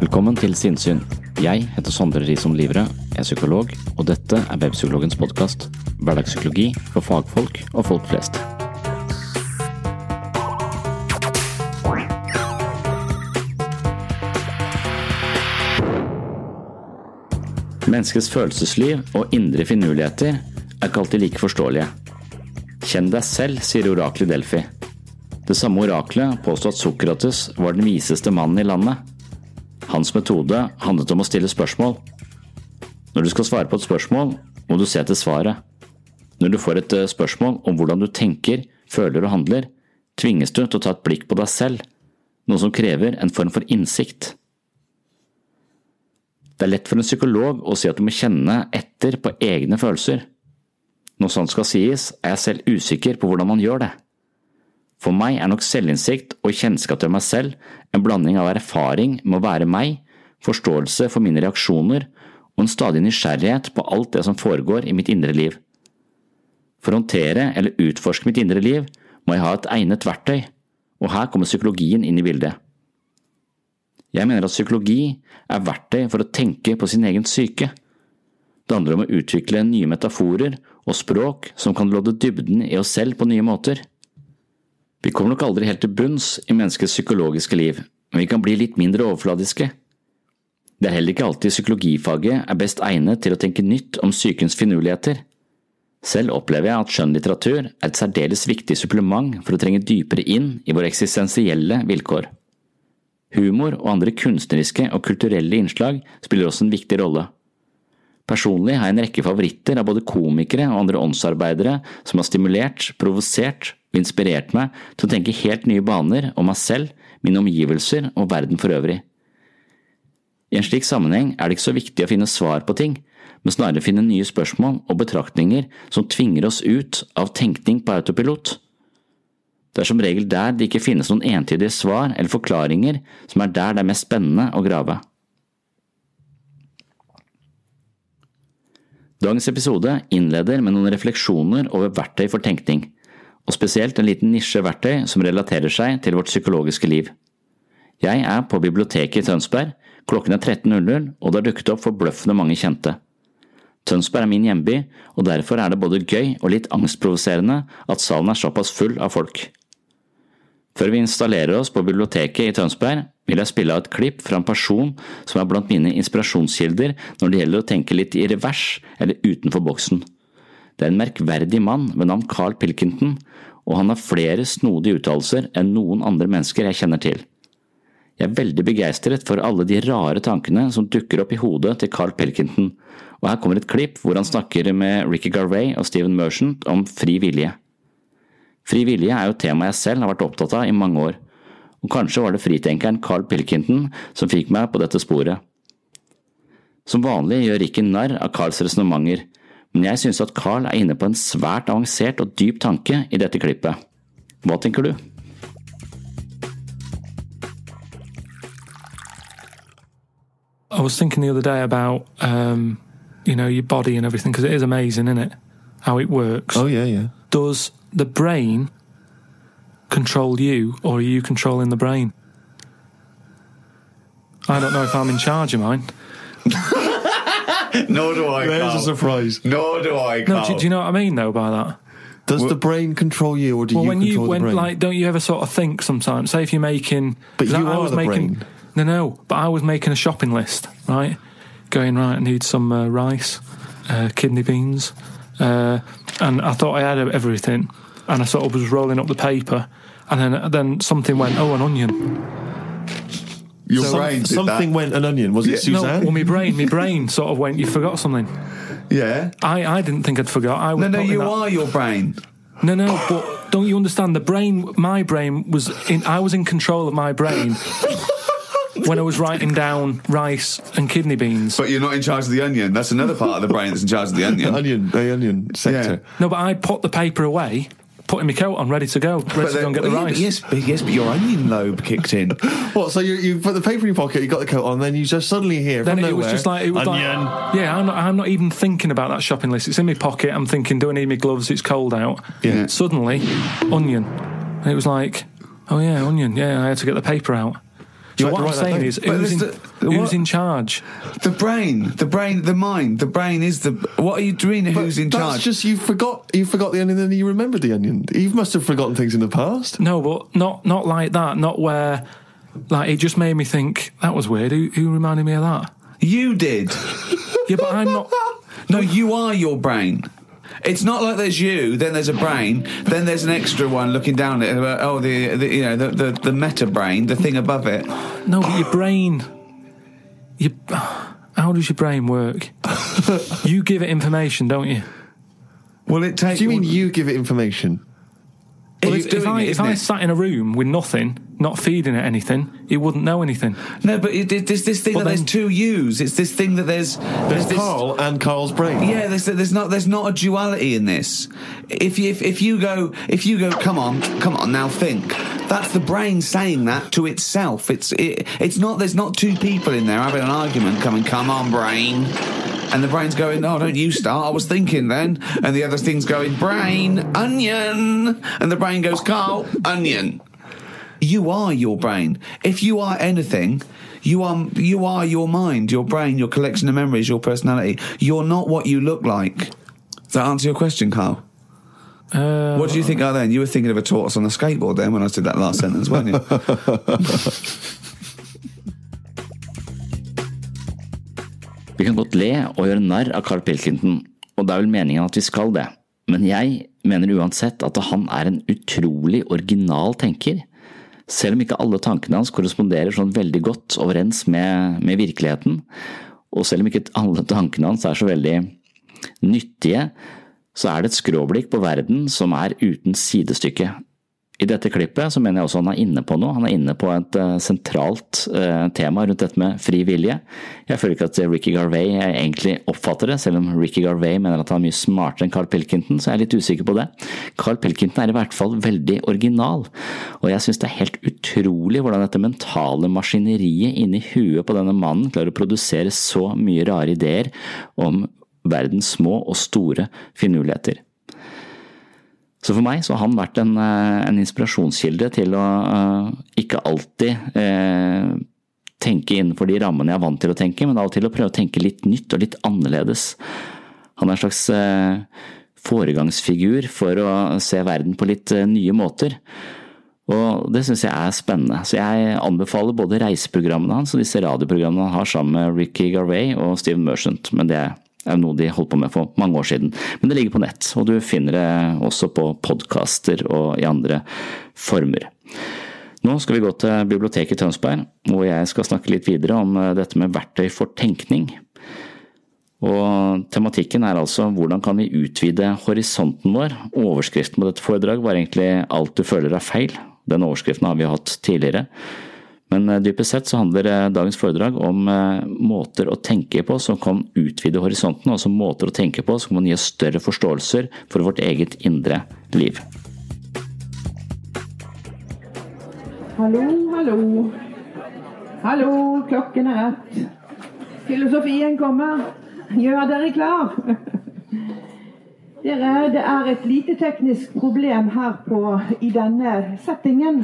Velkommen til Sinnsyn. Jeg heter Sondre Risom Livre, er psykolog, og dette er Webpsykologens podkast. Hverdagspsykologi for fagfolk og folk flest. Menneskets følelsesliv og indre finurligheter er ikke alltid like forståelige. Kjenn deg selv, sier oraklet i Delphi. Det samme oraklet påstod at Sokrates var den viseste mannen i landet. Hans metode handlet om å stille spørsmål. Når du skal svare på et spørsmål, må du se etter svaret. Når du får et eh, spørsmål om hvordan du tenker, føler og handler, tvinges du til å ta et blikk på deg selv, noe som krever en form for innsikt. Det er lett for en psykolog å si at du må kjenne etter på egne følelser. Når sånt skal sies, er jeg selv usikker på hvordan man gjør det. For meg er nok selvinnsikt og kjennskap til meg selv en blanding av erfaring med å være meg, forståelse for mine reaksjoner og en stadig nysgjerrighet på alt det som foregår i mitt indre liv. For å håndtere eller utforske mitt indre liv må jeg ha et egnet verktøy, og her kommer psykologien inn i bildet. Jeg mener at psykologi er verktøy for å tenke på sin egen syke. Det handler om å utvikle nye metaforer og språk som kan lodde dybden i oss selv på nye måter. Vi kommer nok aldri helt til bunns i menneskets psykologiske liv, men vi kan bli litt mindre overfladiske. Det er heller ikke alltid psykologifaget er best egnet til å tenke nytt om sykens finurligheter. Selv opplever jeg at skjønnlitteratur er et særdeles viktig supplement for å trenge dypere inn i våre eksistensielle vilkår. Humor og andre kunstneriske og kulturelle innslag spiller også en viktig rolle. Personlig har jeg en rekke favoritter av både komikere og andre åndsarbeidere som har stimulert, provosert og inspirert meg til å tenke helt nye baner om meg selv, mine omgivelser og verden for øvrig. I en slik sammenheng er det ikke så viktig å finne svar på ting, men snarere finne nye spørsmål og betraktninger som tvinger oss ut av tenkning på autopilot. Det er som regel der det ikke finnes noen entydige svar eller forklaringer, som er der det er mest spennende å grave. Dagens episode innleder med noen refleksjoner over verktøy for tenkning og spesielt en liten nisje verktøy som relaterer seg til vårt psykologiske liv. Jeg er på biblioteket i Tønsberg, klokken er 13.00 og det har dukket opp forbløffende mange kjente. Tønsberg er min hjemby, og derfor er det både gøy og litt angstprovoserende at salen er såpass full av folk. Før vi installerer oss på biblioteket i Tønsberg, vil jeg spille av et klipp fra en person som er blant mine inspirasjonskilder når det gjelder å tenke litt i revers eller utenfor boksen. Det er en merkverdig mann ved navn Carl Pilkington, og han har flere snodige uttalelser enn noen andre mennesker jeg kjenner til. Jeg er veldig begeistret for alle de rare tankene som dukker opp i hodet til Carl Pilkington, og her kommer et klipp hvor han snakker med Ricky Garvey og Steven Merchant om fri vilje. Fri vilje er jo et tema jeg selv har vært opptatt av i mange år, og kanskje var det fritenkeren Carl Pilkington som fikk meg på dette sporet. Som vanlig gjør Ricky narr av Carls resonnementer, men jeg synes at Carl er inne på en svært avansert og dyp tanke i dette klippet. Hva tenker du? I was thinking the other day about, um, you know, your body and everything because it is amazing, isn't it? How it works. Oh yeah, yeah. Does the brain control you, or are you controlling the brain? I don't know if I'm in charge of mine. Nor do I. There's Carl. a surprise. Nor do I. No, Carl. do, do you know what I mean though by that? Does the brain control you, or do Well, you when control you the when brain? like, don't you ever sort of think sometimes? Say if you're making, But 'cause you I, I are was the making, brain. No, no, but I was making a shopping list, right? Going right, I need some uh, rice, uh, kidney beans, uh, and I thought I had everything, and I sort of was rolling up the paper, and then then something went, oh, an onion. Your Some- brain did something that. went an onion. Was it No, Suzanne? well, my brain, my brain sort of went. You forgot something. Yeah. I, I didn't think I'd forgot. I No, no, you that- are your brain. No, no, but don't you understand? The brain, my brain was in. I was in control of my brain when I was writing down rice and kidney beans. But you're not in charge of the onion. That's another part of the brain that's in charge of the the onion. onion, the onion sector. No, but I put the paper away, putting my coat on, ready to go, ready to go and get the well, yeah, rice. yes, but yes, but your onion lobe kicked in. What? So you, you put the paper in your pocket, you got the coat on, then you just suddenly hear Then from it nowhere, was just like it was onion. like yeah. I'm not, I'm not even thinking about that shopping list. It's in my pocket. I'm thinking, do I need my gloves? It's cold out. Yeah. Suddenly, onion, and it was like, oh yeah, onion. Yeah, I had to get the paper out. You So what I'm saying is, who's in, the- who's in charge? The brain, the brain, the mind, the brain is the. What are you doing? But Who's in that's charge? just you forgot you forgot the onion, then you remembered the onion. You must have forgotten things in the past. No, but not not like that. Not where, like it just made me think that was weird. Who, who reminded me of that? you did. Yeah, but I'm not. No, you are your brain. It's not like there's you, then there's a brain, then there's an extra one looking down at it. uh, Oh, the, the you know the, the the meta brain, the thing above it. No, but your brain. Your, How does your brain work? you give it information, don't you? Well, it takes. Do you mean you give it information? Well, Well, if, if doing I it, if isn't I it? sat in a room with nothing, not feeding it anything, it wouldn't know anything. No, but it, it, there's this thing Well, that there's two yous. It's this thing that there's There's this, Carl and Carl's brain. Yeah, there's there's not there's not a duality in this. If you if, if you go if you go, come on, come on, now think. That's the brain saying that to itself. It's it, it's not there's not two people in there having an argument, coming, come on, brain. And the brain's going, oh, don't you start. I was thinking then. And the other thing's going, brain, onion. And the brain goes, Carl, onion. You are your brain. If you are anything, you are you are your mind, your brain, your collection of memories, your personality. You're not what you look like. Does that answer your question, Carl? Uh, What do you think are then? You were thinking of a tortoise on a skateboard then when I said that last sentence, weren't you? Vi kan godt le og gjøre narr av Carl Pilkington, og det er vel meningen at vi skal det. Men jeg mener uansett at han er en utrolig original tenker. Selv om ikke alle tankene hans korresponderer sånn veldig godt overens med, med virkeligheten, og selv om ikke alle tankene hans er så veldig nyttige, så er det et skråblikk på verden som er uten sidestykke. I dette klippet så mener jeg også han er inne på noe. Han er inne på et eh, sentralt eh, tema rundt dette med fri vilje. Jeg føler ikke at Ricky Garvey egentlig oppfatter det, selv om Ricky Garvey mener at han er mye smartere enn Carl Pilkington, så jeg er litt usikker på det. Carl Pilkington er i hvert fall veldig original, og jeg synes det er helt utrolig hvordan dette mentale maskineriet inni huet på denne mannen klarer å produsere så mye rare ideer om verdens små og store finurligheter. Så for meg så har han vært en, eh, en inspirasjonskilde til å eh, ikke alltid eh, tenke innenfor de rammene jeg er vant til å tenke, men av og til å prøve å tenke litt nytt og litt annerledes. Han er en slags eh, foregangsfigur for å se verden på litt eh, nye måter. Og det syns jeg er spennende. Så jeg anbefaler både reiseprogrammene hans og disse radioprogrammene han har sammen med Ricky Garvey og Steven Merchant, men det er noe de holdt på med for mange år siden. Men det ligger på nett, og du finner det også på podkaster og i andre former. Nå skal vi gå til biblioteket i Tønsberg, hvor jeg skal snakke litt videre om eh, dette med verktøy for tenkning. Og tematikken er altså hvordan kan vi utvide horisonten vår? Overskriften på dette foredrag var egentlig alt du føler er feil. Den overskriften har vi hatt tidligere. Men eh, dypest sett så handler eh, dagens foredrag om eh, måter å tenke på som kan utvide horisonten, altså måter å tenke på som kan gi oss større forståelser for vårt eget indre liv. Hallo, hallo. Hallo, klokken er ett. Filosofien kommer. Gjør dere klar? Dere, det er et lite teknisk problem her på, i denne settingen.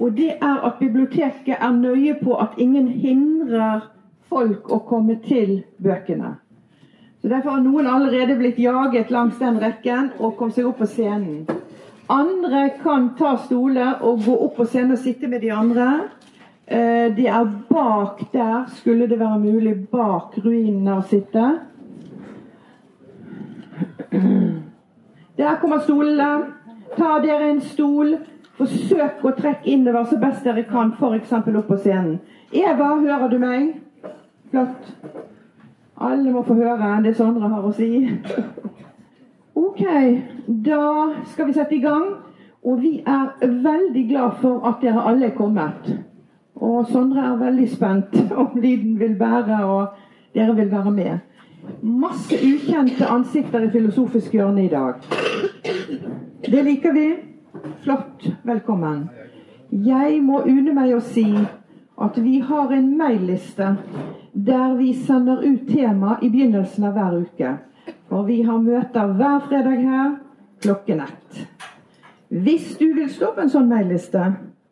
Og det er at biblioteket er nøye på at ingen hindrer folk å komme til bøkene. Så Derfor har noen allerede blitt jaget langs den rekken og kom seg opp på scenen. Andre kan ta stoler og gå opp på scenen og sitte med de andre. De er bak der, skulle det være mulig, bak ruinene å sitte. Der kommer stolene. Ta dere en stol. Forsøk å trekke innover så best dere kan, f.eks. opp på scenen. Eva, hører du meg? Flott. Alle må få høre det Sondre har å si. Ok, da skal vi sette i gang. Og vi er veldig glad for at dere alle er kommet. Og Sondre er veldig spent om lyden vil bære, og dere vil være med. Masse ukjente ansikter i Filosofisk hjørne i dag. Det liker vi. Flott. Velkommen. Jeg må une meg å si at vi har en mailliste der vi sender ut tema i begynnelsen av hver uke. Og vi har møter hver fredag her klokken ett. Hvis du vil stå på en sånn mailliste,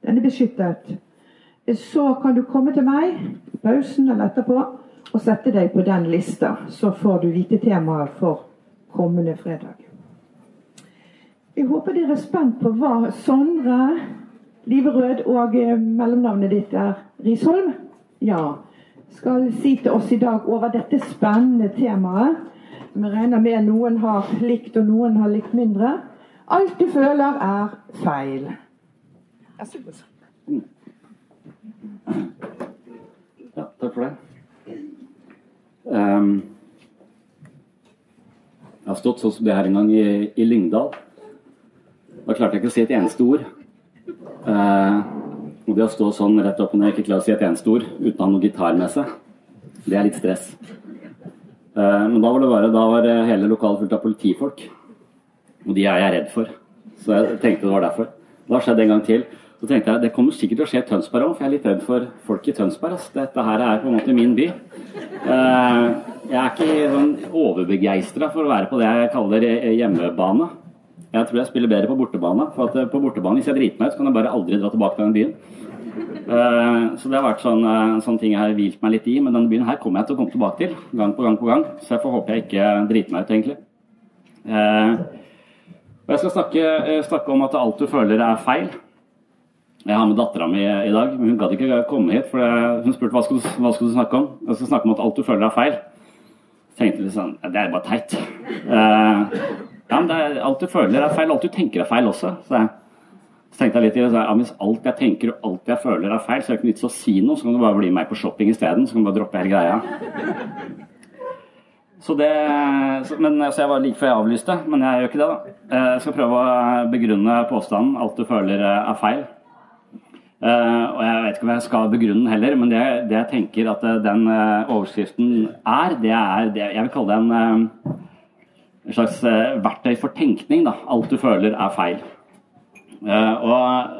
den er beskyttet, så kan du komme til meg i pausen eller etterpå og sette deg på den lista. Så får du vite temaet for kommende fredag. Jeg håper dere er spent på hva Sondre Liverød og eh, mellomnavnet ditt er Risholm. Ja, skal si til oss i dag over dette spennende temaet. Som jeg regner med noen har likt, og noen har likt mindre. Alt du føler, er feil. Ja, takk for det. Um, jeg har stått sånn som det her en gang i, i Lyngdal. Da klarte jeg ikke å si et eneste ord. Eh, og det å stå sånn rett opp og ned ikke klare å si et eneste ord uten å ha noe gitar med seg, det er litt stress. Eh, men da var det bare, da var hele lokalet fullt av politifolk. Og de er jeg redd for. Så jeg tenkte det var derfor. Det har skjedd en gang til. Så tenkte jeg det kommer sikkert til å skje i Tønsberg òg, for jeg er litt redd for folk i Tønsberg. Altså. Dette her er på en måte min by. Eh, jeg er ikke sånn overbegeistra for å være på det jeg kaller eh, hjemmebane. Jeg tror jeg spiller bedre på bortebane. For at eh, på bortebane, hvis jeg driter meg ut, så kan jeg bare aldri dra tilbake til den byen. Eh, Så det har vært sånn, eh, sånne ting jeg har hvilt meg litt i. Men denne byen her kommer jeg til å komme tilbake til gang på gang på gang. Så jeg får håpe jeg ikke driter meg ut, egentlig. Og jeg skal snakke, snakke om at alt du føler er feil. Jeg har med dattera mi i dag, men hun gadd ikke komme hit. for Hun spurte hva skal, du, hva skal du snakke om. Jeg skal snakke om at alt du føler er feil. Jeg tenkte litt sånn Det er bare teit. Eh, ja, men er, alt du føler er feil. Alt du tenker er feil også. Så, jeg, så tenkte jeg litt i det. Ja, hvis alt jeg tenker og alt jeg føler er feil, så er det ikke vits å si noe. Så kan du bare bli med meg på shopping isteden. Så kan du bare droppe hele greia. Så det, så, men, så jeg var like før jeg avlyste, men jeg gjør ikke det, da. Eh, Jeg skal prøve å begrunne påstanden 'alt du føler eh, er feil'. Uh, og jeg vet ikke om jeg skal begrunne den heller, men det, det jeg tenker at eh, den eh, overskriften er, det er det, Jeg vil kalle det en, en slags eh, verktøy for tenkning. da, 'Alt du føler er feil'. Eh, og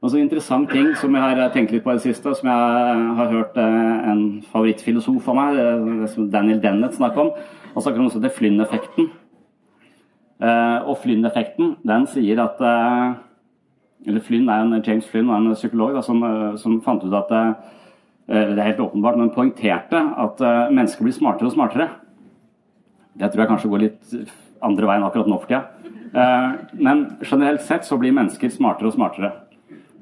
og sånn En interessant ting som jeg har tenkt litt på i det siste, som jeg har hørt eh, en favorittfilosof av meg, som Daniel Dennett, snakke om. Han snakker om noe som Flynn-effekten. Og Flynn-effekten den sier at eller Flynn er en, James Flynn var en psykolog da, som, som fant ut at Det er helt åpenbart, men poengterte at mennesker blir smartere og smartere. Det tror jeg kanskje går litt andre veien akkurat nå for tida. Eh, men generelt sett så blir mennesker smartere og smartere.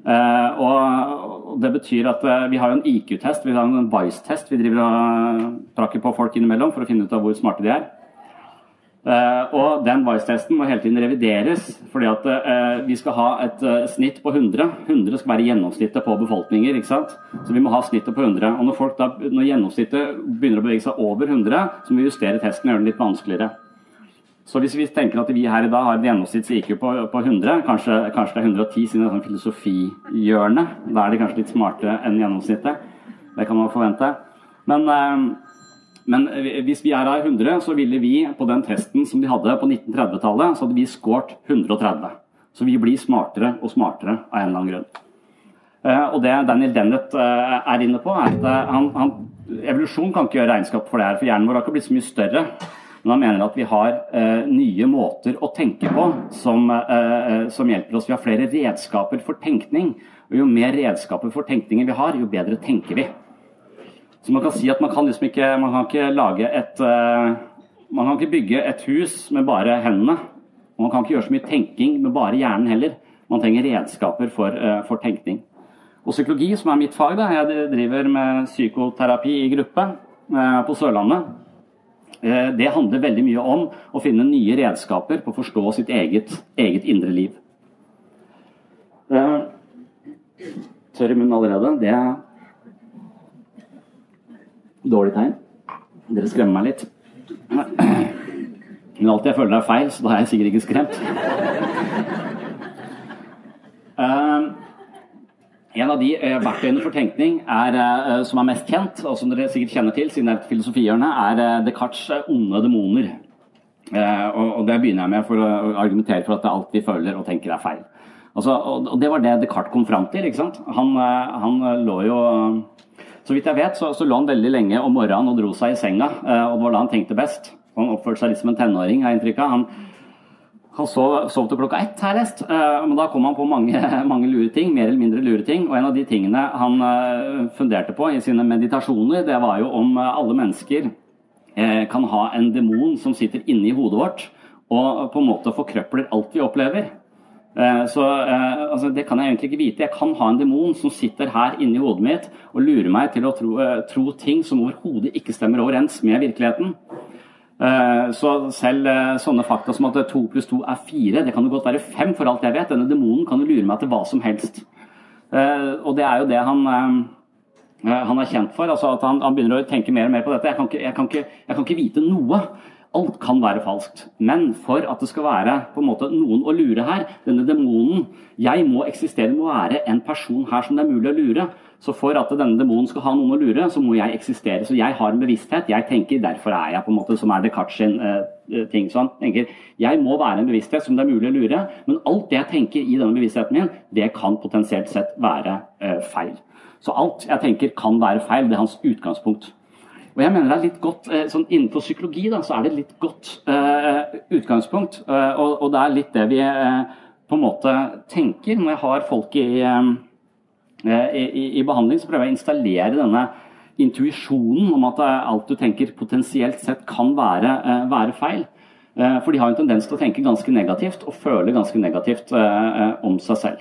Eh, og det betyr at eh, vi har en IQ-test, vi har en Vice-test. Vi driver og prakker på folk innimellom for å finne ut av hvor smarte de er. Eh, og den Vice-testen må hele tiden revideres, fordi at eh, vi skal ha et eh, snitt på 100. 100 skal være gjennomsnittet på befolkninger, ikke sant? Så vi må ha snittet på 100. Og når, folk da, når gjennomsnittet begynner å bevege seg over 100, så må vi justere testen og gjøre den litt vanskeligere. Så hvis vi tenker at vi her i dag har et gjennomsnitts-IQ på, på 100, kanskje, kanskje det er 110 siden det er sånn filosofihjørne, da er de kanskje litt smartere enn gjennomsnittet. Det kan man forvente. Men, men hvis vi er her 100, så ville vi på den testen som de hadde på 1930-tallet, så hadde vi skåret 130. Så vi blir smartere og smartere av en eller annen grunn. Eh, og det Daniel Dennett eh, er inne på, er at han, han, evolusjon kan ikke gjøre regnskap for det her, for hjernen vår har ikke blitt så mye større. Men han mener at vi har eh, nye måter å tenke på som, eh, som, hjelper oss. Vi har flere redskaper for tenkning. Og jo mer redskaper for tenkningen vi har, jo bedre tenker vi. Så man kan si at man kan liksom ikke, man kan ikke lage et eh, Man kan ikke bygge et hus med bare hendene. Og man kan ikke gjøre så mye tenking med bare hjernen heller. Man trenger redskaper for, eh, for tenkning. Og psykologi, som er mitt fag, da, jeg driver med psykoterapi i gruppe eh, på Sørlandet. Det handler veldig mye om å finne nye redskaper på å forstå sitt eget, eget indre liv. Tørr i munnen allerede. Det dårlig tegn. Dere skremmer meg litt. Men alltid jeg føler det er feil, så da er jeg sikkert ikke skremt. Um, en av de uh, verktøyene for tenkning er, uh, som er mest kjent, og som dere sikkert kjenner til siden det er filosofihjørnet, er Descartes' onde demoner. Og, og, Det begynner jeg med for å argumentere for at alt vi føler og tenker er feil. Altså, og, og Det var det Descartes kom fram til. ikke sant? Han, han lå jo Så vidt jeg vet, så, så, lå han veldig lenge om morgenen og dro seg i senga. og Det var da han tenkte best. Han oppførte seg litt som en tenåring, har jeg inntrykk av. Han, han sov, sov, til klokka ett, har jeg lest. Uh, men da kom han på mange, mange lure ting, mer eller mindre lure ting. Og en av de tingene han uh, funderte på i sine meditasjoner, det var jo om alle mennesker kan ha en demon som sitter inni hodet vårt og på en måte forkrøpler alt vi opplever. Så altså, Det kan jeg egentlig ikke vite. Jeg kan ha en demon som sitter her inni hodet mitt og lurer meg til å tro, tro ting som overhodet ikke stemmer overens med virkeligheten. Eh, så selv eh, sånne fakta som at to pluss to er fire, det kan jo godt være fem for alt jeg vet. Denne demonen kan jo lure meg til hva som helst. Eh, og det er jo det han, han er kjent for. altså at han, han, begynner å tenke mer og mer på dette. Jeg kan ikke, jeg kan ikke, jeg kan ikke vite noe. Alt kan være falskt. Men for at det skal være på en måte noen å lure her, denne demonen Jeg må eksistere, må være en person her som det er mulig å lure. Så for at denne demonen skal ha noen å lure, så må jeg eksistere. Så jeg har en bevissthet. Jeg tenker, derfor er jeg på en måte, som er Descartes sin eh, ting. Så han tenker, jeg må være en bevissthet som det er mulig å lure, men alt det jeg tenker i denne bevisstheten min, det kan potensielt sett være eh, feil. Så alt jeg tenker kan være feil. Det er hans utgangspunkt. Og jeg mener det er litt godt, uh, sånn Innenfor psykologi da, så er det et litt godt utgangspunkt. Og, og, det er litt det vi på en måte tenker når jeg har folk i Eh, I, i, behandling så prøver jeg å installere denne intuisjonen om at eh, alt du tenker potensielt sett kan være, eh, være feil. For de har en tendens til å tenke ganske negativt og føle ganske negativt om seg selv.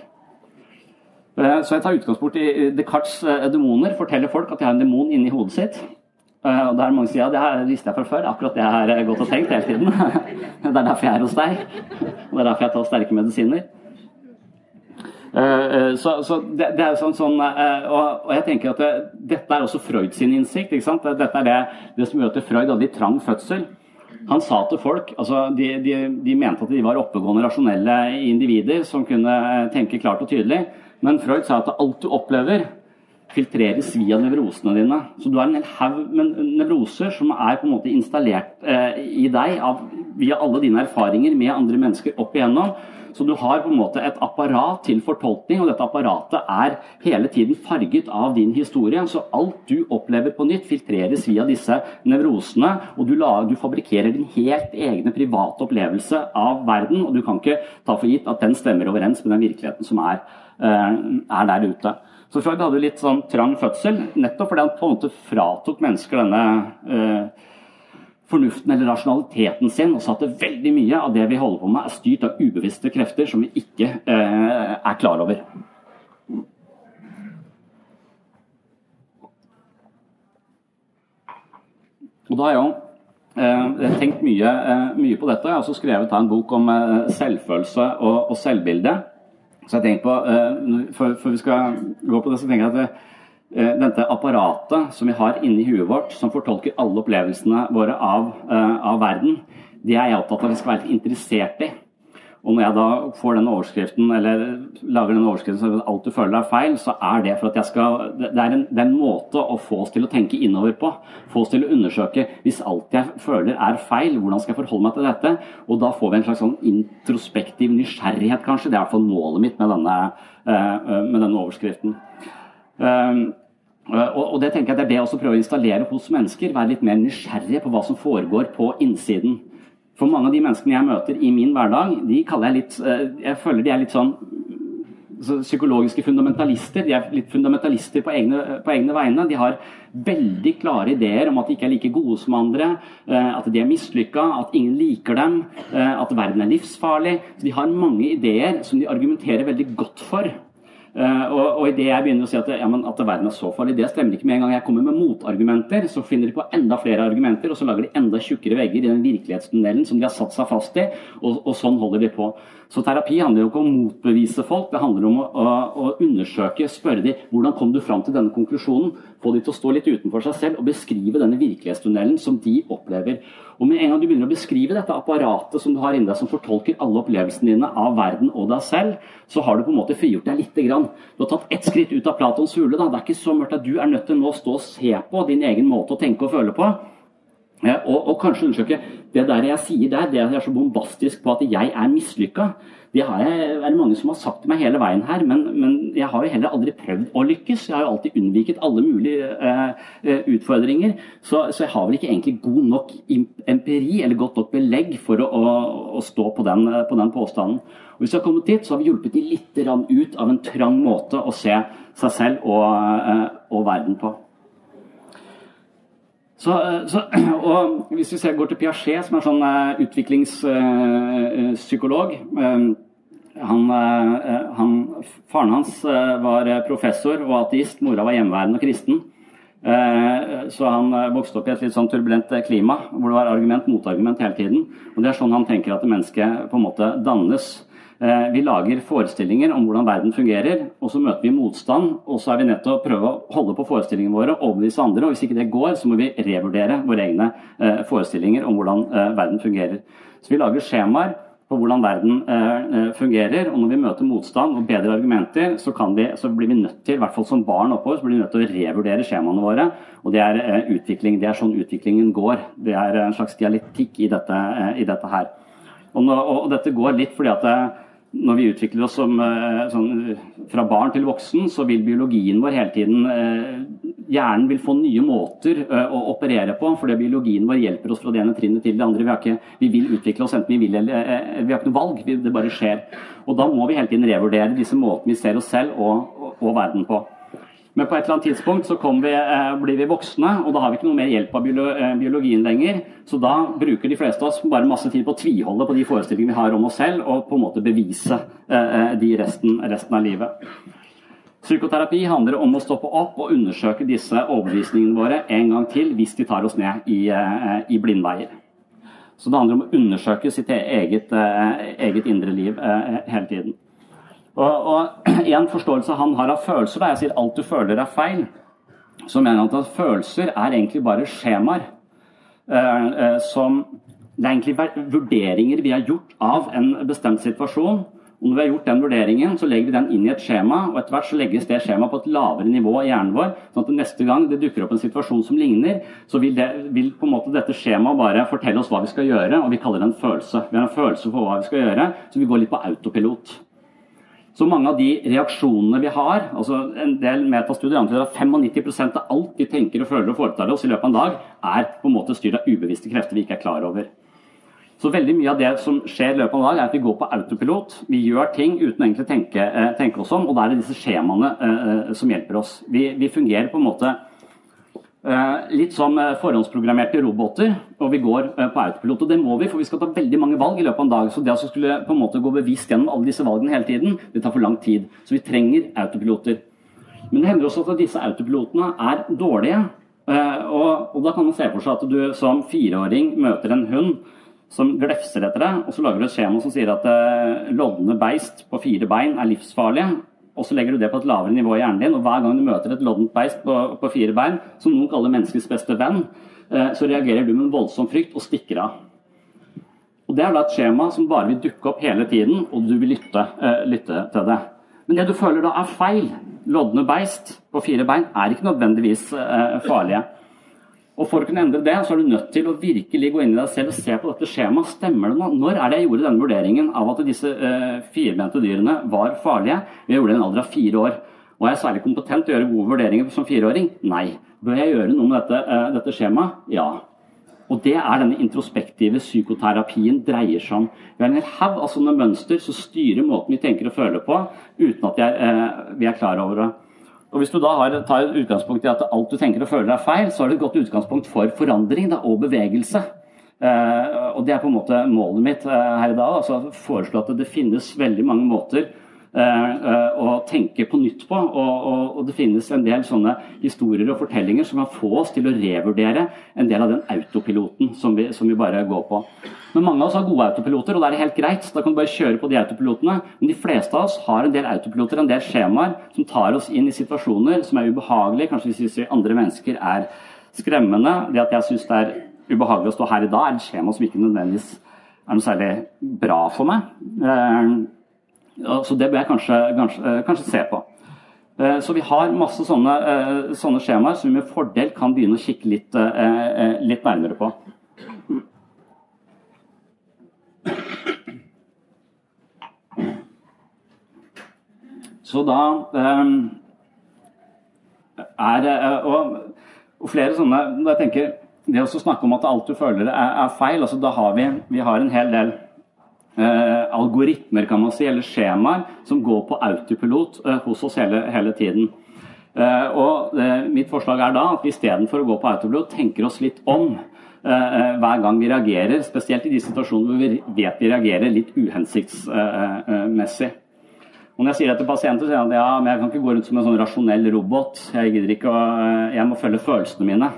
Så jeg tar utgangspunkt i Descartes' demoner. Forteller folk at de har en demon inni hodet sitt. Og der mange sier ja, det visste jeg fra før. Akkurat det har jeg gått og tenkt hele tiden. Det er derfor jeg er hos deg. Og det er derfor jeg tar sterke medisiner. Eh, eh, så, så det, det, er sånn, sånn eh, og, og, jeg tenker at det, Dette er også Freud sin innsikt. ikke sant? Dette er det, det som gjør at Freud hadde i trang fødsel. Han sa til folk altså de, de, de, mente at de var oppegående, rasjonelle individer som kunne tenke klart og tydelig. Men Freud sa at alt du opplever, filtreres via nevrosene dine. Så du har en hel haug med nevroser som er på en måte installert eh, i deg av, via alle dine erfaringer med andre mennesker opp igjennom. Så du har på en måte et apparat til fortolkning, og dette apparatet er hele tiden farget av din historie. Så alt du opplever på nytt, filtreres via disse nevrosene, og du, lager, du fabrikkerer din helt egne private opplevelse av verden, og du kan ikke ta for gitt at den stemmer overens med den virkeligheten som er, eh, er der ute. Så Freud hadde litt sånn trang fødsel, nettopp fordi han på en måte fratok mennesker denne eh, fornuften eller rasjonaliteten sin, og sa at veldig mye av det vi holder på med, er styrt av ubevisste krefter som vi ikke eh, er klar over. Og da har jeg eh, tenkt mye, eh, mye, på dette. Jeg har også skrevet en bok om eh, selvfølelse og, og, selvbilde. Så jeg tenker på, eh, for, for, vi skal gå på det, så tenker jeg at eh, dette apparatet som vi har inni huet vårt, som fortolker alle opplevelsene våre av, eh, av verden, det er jeg opptatt av at vi skal være litt interessert i. Og når jeg da får den overskriften, eller lager den overskriften så alt du føler er feil, så er det for at jeg skal Det er en, det er en måte å få oss til å tenke innover på. Få oss til å undersøke hvis alt jeg føler er feil, hvordan skal jeg forholde meg til dette? Og da får vi en slags sånn introspektiv nysgjerrighet, kanskje. Det er i hvert fall målet mitt med denne, eh, med denne overskriften. Um, og det tenker jeg det er det jeg også prøver å installere hos mennesker. Være litt mer nysgjerrige på hva som foregår på innsiden. For mange av de menneskene jeg møter i min hverdag, de kaller jeg litt eh, Jeg føler de er litt sånn så psykologiske fundamentalister. De er litt fundamentalister på egne, på egne, vegne. De har veldig klare ideer om at de ikke er like gode som andre, eh, at de er mislykka, at ingen liker dem, eh, at verden er livsfarlig. Så de har mange ideer som de argumenterer veldig godt for. Uh, og, og idet jeg begynner å si at, ja, at, verden er så farlig, det stemmer ikke med en gang jeg kommer med motargumenter. Så finner de på enda flere argumenter, og så lager de enda tjukkere vegger i den virkelighetstunnelen som de har satt seg fast i, og, og sånn holder de på. Så terapi handler jo ikke om å motbevise folk, det handler om å, å, å undersøke, spørre de hvordan kom du fram til denne konklusjonen, få de til å stå litt utenfor seg selv og beskrive denne virkelighetstunnelen som de opplever. Og med en gang du begynner å beskrive dette apparatet som du har inni deg, som fortolker alle opplevelsene dine av verden og deg selv, så har du på en måte frigjort deg lite grann. Du har tatt ett skritt ut av Platons hule. Da. Det er ikke så mørkt at du er nødt til nå å stå og se på din egen måte å tenke og føle på. Og, og, kanskje undersøke det der jeg sier der, det er så bombastisk på at jeg er mislykka. Det har jeg, er det mange som har sagt til meg hele veien her, men, men, jeg har jo heller aldri prøvd å lykkes. Jeg har jo alltid unnviket alle mulige eh, utfordringer. Så, så, jeg har vel ikke egentlig god nok empiri eller godt nok belegg for å, å, å stå på den, på den, påstanden. Og hvis vi har kommet dit, så har vi hjulpet de litt ut av en trang måte å se seg selv og, uh, og verden på. Så, så, og Hvis vi ser, går til Piaget, som er sånn uh, utviklingspsykolog uh, han, han, Faren hans var professor og ateist, mora var hjemmeværende og kristen. Så han vokste opp i et litt sånn turbulent klima hvor det var argument motargument hele tiden. Og Det er sånn han tenker at mennesket på en måte dannes. Eh, vi lager forestillinger om hvordan verden fungerer, og så møter vi motstand. Og så er vi nødt til å prøve å holde på forestillingene våre, overbevise andre. Og hvis ikke det går, så må vi revurdere våre egne eh, forestillinger om hvordan eh, verden fungerer. Så vi lager skjemaer på hvordan verden fungerer. Og når vi møter motstand og bedre argumenter, så, vi, så blir vi nødt til, i hvert fall som barn oppover, så blir vi nødt til å revurdere skjemaene våre. Og det er utvikling. Det er sånn utviklingen går. Det er en slags dialektikk i dette, i dette her. Og, og, dette går litt fordi at når vi utvikler oss som, eh, sånn, fra barn til voksen, så vil biologien vår hele tiden eh, Hjernen vil få nye måter eh, å operere på, fordi biologien vår hjelper oss fra det ene trinnet til det andre. Vi, ikke, vi vil utvikle oss enten vi vil eller vi har ikke noe valg, det bare skjer. Og Da må vi hele tiden revurdere disse måtene vi ser oss selv og, og, og verden på. Men på et eller annet tidspunkt så vi, eh, blir vi voksne, og da har vi ikke noe mer hjelp av eh, biologien lenger. Så da bruker de fleste av oss bare masse tid på å tviholde på de forestillingene vi har om oss selv, og på en måte bevise eh, de resten, resten av livet. Psykoterapi handler om å stoppe opp og undersøke disse overbevisningene våre en gang til hvis de tar oss ned i, i blindveier. Så det handler om å undersøke sitt eget, eget indre liv hele tiden. Og, og En forståelse han har av følelser, da jeg sier alt du føler er feil, så mener han at følelser er egentlig bare skjemaer. Eh, eh, som Det er egentlig vurderinger vi har gjort av en bestemt situasjon. Og når vi har gjort den vurderingen, så legger vi den inn i et skjema, og etter hvert så legges det skjemaet på et lavere nivå i hjernen vår. sånn at neste gang det dukker opp en situasjon som ligner, så vil, det, vil på en måte dette skjemaet bare fortelle oss hva vi skal gjøre, og vi kaller det en følelse. Vi har en følelse for hva vi skal gjøre, så vi går litt på autopilot. Så mange av de reaksjonene vi har altså En del metastudier antyder at 95% av alt vi tenker og føler og foretar oss i løpet av en dag, er på en måte styrt av ubevisste krefter vi ikke er klar over. Så veldig mye av det som skjer i løpet av en dag, er at vi går på autopilot. Vi gjør ting uten egentlig å tenke, eh, tenke oss om, og da er det disse skjemaene eh, eh som hjelper oss. Vi, vi fungerer på en måte litt som eh, forhåndsprogrammerte roboter, og vi går eh, på autopilot. Og det må vi, for vi skal ta veldig mange valg i løpet av en dag. Så det å skulle på en måte gå bevisst gjennom alle disse valgene hele tiden, det tar for lang tid. Så vi trenger autopiloter. Men det hender også at disse autopilotene er dårlige. Og, og da kan man se for seg at du som fireåring møter en hund som glefser etter deg, og så lager du et skjema som sier at lodne beist på fire bein er livsfarlige. Og så legger du det på et lavere nivå i hjernen din, og hver gang du møter et loddent beist på, på fire bein, som noen kaller menneskets beste venn, eh, så reagerer du med en voldsom frykt og stikker av. Og Det er da et skjema som bare vil dukke opp hele tiden, og du vil lytte, eh, lytte til det. Men det du føler da er feil, lodne beist på fire bein, er ikke nødvendigvis eh, farlige. Og For å kunne endre det, så er du nødt til å virkelig gå inn i deg selv og se på dette skjemaet. Stemmer det nå? Når er det jeg gjorde denne vurderingen av at disse eh, firbente dyrene var farlige? Jeg gjorde det i en alder av fire år. Er jeg særlig kompetent til å gjøre gode vurderinger som fireåring? Nei. Bør jeg gjøre noe med dette, eh, dette skjemaet? Ja. Og det er denne introspektive psykoterapien dreier seg om. Vi har en haug av sånne mønster som styrer måten vi tenker og føler på, uten at jeg, eh, vi er klar over det. Og Hvis du da har, tar utgangspunkt i at alt du tenker og føler er feil, så har du et godt utgangspunkt for forandring da, og bevegelse. Eh, og Det er på en måte målet mitt eh, her i dag. altså Foreslå at det finnes veldig mange måter å tenke på nytt på. Og, og, og, det finnes en del sånne historier og fortellinger som kan få oss til å revurdere en del av den autopiloten som vi, som vi bare går på. Men mange av oss har gode autopiloter, og da er det helt greit. Da kan du bare kjøre på de autopilotene. Men de fleste av oss har en del autopiloter, en del skjemaer, som tar oss inn i situasjoner som er ubehagelige. Kanskje hvis vi andre mennesker er skremmende. Det at jeg syns det er ubehagelig å stå her i dag, er et skjema som ikke nødvendigvis er noe særlig bra for meg. Så det bør jeg kanskje, kanskje, eh, kanskje se på. Eh, så vi har masse sånne, eh, sånne, skjemaer som vi med fordel kan begynne å kikke litt, litt nærmere på. Så da er og, og flere sånne jeg tenker, Det å snakke om at alt du føler er, er feil altså Da har vi, vi har en hel del eh, algoritmer kan man si, eller skjemaer som går på autopilot eh, hos oss hele, hele tiden. Eh, og eh, Mitt forslag er da at vi istedenfor å gå på autopilot, tenker oss litt om eh, eh, hver gang vi reagerer, spesielt i de situasjonene hvor vi vet vi reagerer litt uhensiktsmessig. Og når jeg sier det til pasienter, sier de at ja, men jeg kan ikke gå rundt som en sånn rasjonell robot. Jeg gidder ikke å, jeg må følge følelsene mine.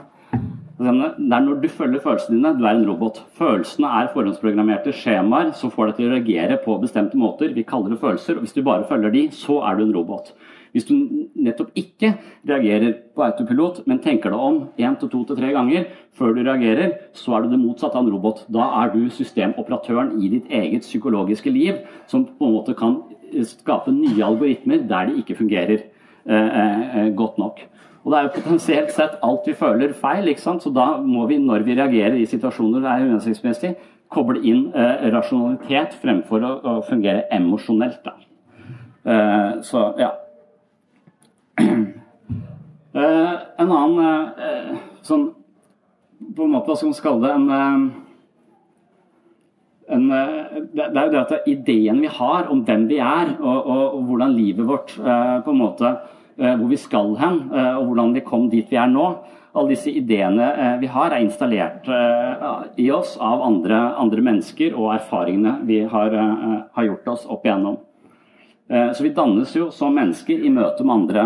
Det er når du følger følelsene dine, du er en robot. Følelsene er forhåndsprogrammerte skjemaer som får deg til å reagere på bestemte måter. Vi kaller det følelser. og Hvis du bare følger de, så er du en robot. Hvis du nettopp ikke reagerer på autopilot, men tenker deg om én til to til tre ganger før du reagerer, så er du det motsatte av en robot. Da er du systemoperatøren i ditt eget psykologiske liv, som på en måte kan skape nye algoritmer der de ikke fungerer eh, eh, godt nok. Og det er jo potensielt sett alt vi føler feil, så da må vi, når vi reagerer i situasjoner det er uhensiktsmessig, koble inn eh, rasjonalitet fremfor å, å fungere emosjonelt. Eh, så ja. Eh, en annen eh, sånn På en måte hva skal man kalle det en, eh, en eh, det er jo det at ideen vi har om hvem vi er, og, og, og hvordan livet vårt på en måte Eh, hvor vi skal hen, eh, og hvordan vi kom dit vi er nå. Alle disse ideene eh, vi har, er installert i oss av andre, andre mennesker og erfaringene vi har, har, gjort oss opp igjennom. Så vi dannes jo som mennesker i møte med andre,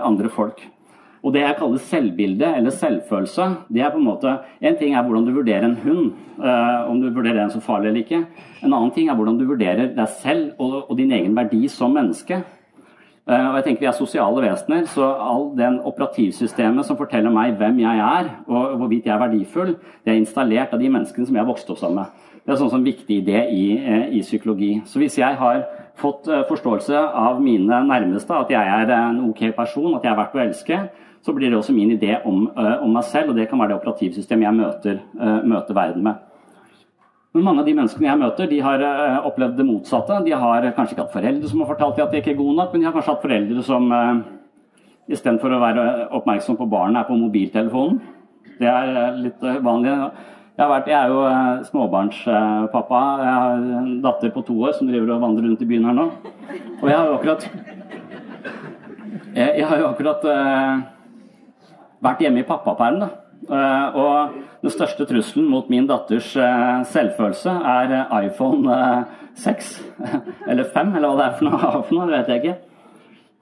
andre folk. Og det jeg kaller selvbilde eller selvfølelse, det er på en måte En ting er hvordan du vurderer en hund, om du vurderer den som farlig eller ikke. En annen ting er hvordan du vurderer deg selv og, og din egen verdi som menneske. Eh, og jeg tenker Vi er sosiale vesener, så all den operativsystemet som forteller meg hvem jeg er og hvorvidt jeg er verdifull, det er installert av de menneskene som jeg har vokst opp sammen med. Det er sånn som viktig idé i, eh, i, psykologi. Så hvis jeg har fått eh, forståelse av mine nærmeste, at jeg er en ok person, at jeg er verdt å elske, så blir det også min idé om, om meg selv, og det kan være det operativsystemet jeg møter, møter verden med. Men mange av de menneskene jeg møter, de har uh, opplevd det motsatte. De har kanskje ikke hatt foreldre som har fortalt dem at de ikke er gode nok, men de har kanskje hatt foreldre som uh, istedenfor å være oppmerksom på barnet, er på mobiltelefonen. Det er uh, litt uh, vanlig. Jeg, vært, jeg, er jo småbarnspappa. Jeg har en datter på to år som driver og vandrer rundt i byen her nå. Og jeg har jo akkurat Jeg, jeg har jo akkurat vært hjemme i pappaperm, da. Eh, og den største trusselen mot min datters eh, selvfølelse er eh, iPhone 6, eller 5, eller hva det er for noe, for noe det vet jeg ikke.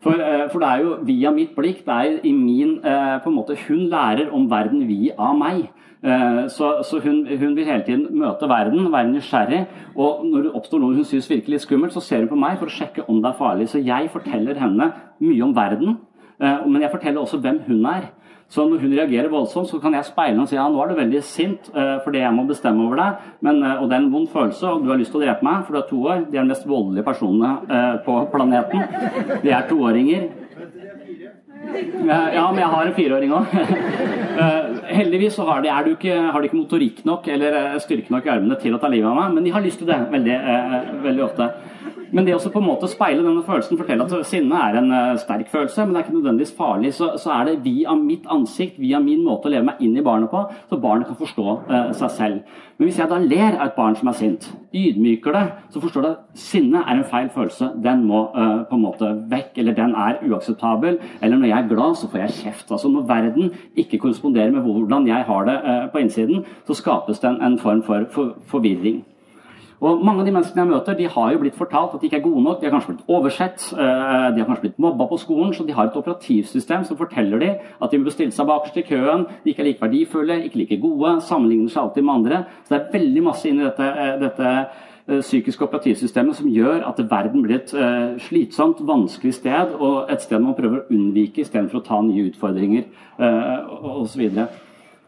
For, for, det er jo via mitt blikk, det er i min på en måte, Hun lærer om verden via meg. Eh, så, så hun, hun, vil hele tiden møte verden, være nysgjerrig. Og når det oppstår noe hun syns virkelig skummelt, så ser hun på meg for å sjekke om det er farlig. Så jeg forteller henne mye om verden, men jeg forteller også hvem hun er. Så når hun reagerer voldsomt, så kan jeg speile henne og si ja, nå er du veldig sint uh, fordi jeg må bestemme over deg, men, uh, og det er en vond følelse, og du har lyst til å drepe meg, for du er to år. De er de mest voldelige personene uh, på planeten. De er toåringer. Ja, men jeg har en fireåring òg. heldigvis så har de ikke, har de ikke motorikk nok eller styrke nok i armene til å ta livet av meg, men de har lyst til det veldig, veldig ofte. Men det å på en måte speile denne følelsen, fortelle at sinne er en uh, sterk følelse, men det er ikke nødvendigvis farlig, så, så, er det via mitt ansikt, via min måte å leve meg inn i barnet på, så barnet kan forstå uh, seg selv. Men hvis jeg da ler av et barn som er sint, ydmyker det, så forstår det at sinne er en feil følelse. Den må uh, på en måte vekk, eller den er uakseptabel. Eller når jeg er glad, så får jeg kjeft. Altså Når verden ikke korresponderer med hvordan jeg har det på innsiden, så skapes det en, en form for, for forvirring. Og Mange av de menneskene jeg møter, de har jo blitt fortalt at de ikke er gode nok. De har kanskje blitt oversett, eh, de har kanskje blitt mobba på skolen. Så de har et operativsystem som forteller dem at de må stille seg bakerst i køen, de ikke er like verdifulle, ikke like gode, sammenligner seg alltid med andre. Så det er veldig masse inn i dette, eh, dette eh, psykiske operativsystemet som gjør at verden blir et slitsomt, vanskelig sted, og et sted man prøver å unnvike istedenfor å ta nye utfordringer osv.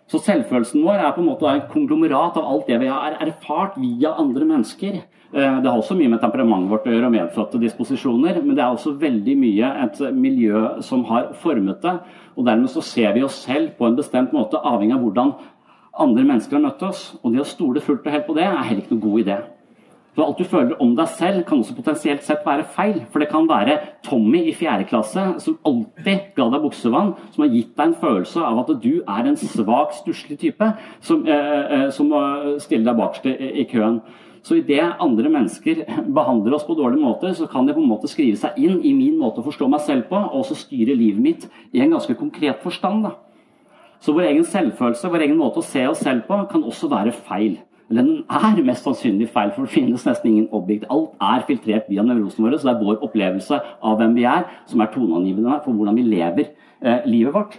Så selvfølelsen vår er på en måte en konglomerat av alt det vi har erfart via andre mennesker. Eh, det har også mye med temperamentet vårt å gjøre og medfødte disposisjoner, men det er også veldig mye et miljø som har formet det. Og dermed så ser vi oss selv på en bestemt måte, avhengig av hvordan andre mennesker har møtt oss. Og det å stole fullt og helt på det er heller ikke noe god idé. Så alt du føler om deg selv, kan også potensielt sett være feil. For det kan være Tommy i fjerde klasse som alltid ga deg buksevann, som har gitt deg en følelse av at du er en svak, stusslig type som, eh, eh som stiller deg bakerst i, køen. Så idet andre mennesker behandler oss på dårlig måte, så kan det på en måte skrive seg inn i min måte å forstå meg selv på, og også styre livet mitt i en ganske konkret forstand. Da. Så vår egen selvfølelse, vår egen måte å se oss selv på, kan også være feil. Eller den er mest sannsynlig feil, for det finnes nesten ingen objekt. Alt er filtrert via nevrosene våre, så det er vår opplevelse av hvem vi er, som er toneangivende for hvordan vi lever eh, livet vårt.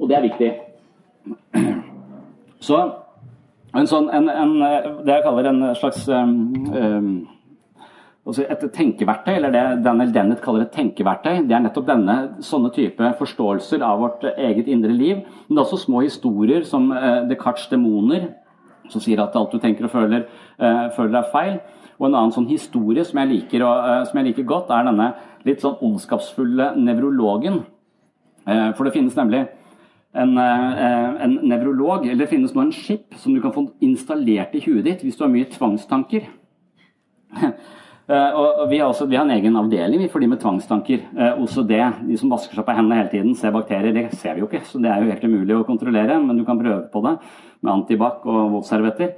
Og det er viktig. Så en sånn, en, en, det jeg kaller en slags um, et tenkeverktøy, eller det Daniel Dennett kaller et tenkeverktøy, det er nettopp denne sånne type forståelser av vårt eget indre liv. Men det er også små historier som uh, Descartes' demoner, som sier at alt du tenker og føler, uh, føler er feil. Og en annen sånn historie som jeg, liker, uh, som jeg liker godt, er denne litt sånn ondskapsfulle nevrologen. For det finnes nemlig en, eh, en nevrolog, eller det finnes nå en chip som du kan få installert i huet ditt hvis du har mye tvangstanker. Eh, og vi har, også, vi har, en egen avdeling for de med tvangstanker. Eh, OCD, de som vasker seg på hendene hele tiden, ser bakterier. Det ser vi jo ikke, så det er jo helt umulig å kontrollere, men du kan prøve på det med antibac og våtservietter.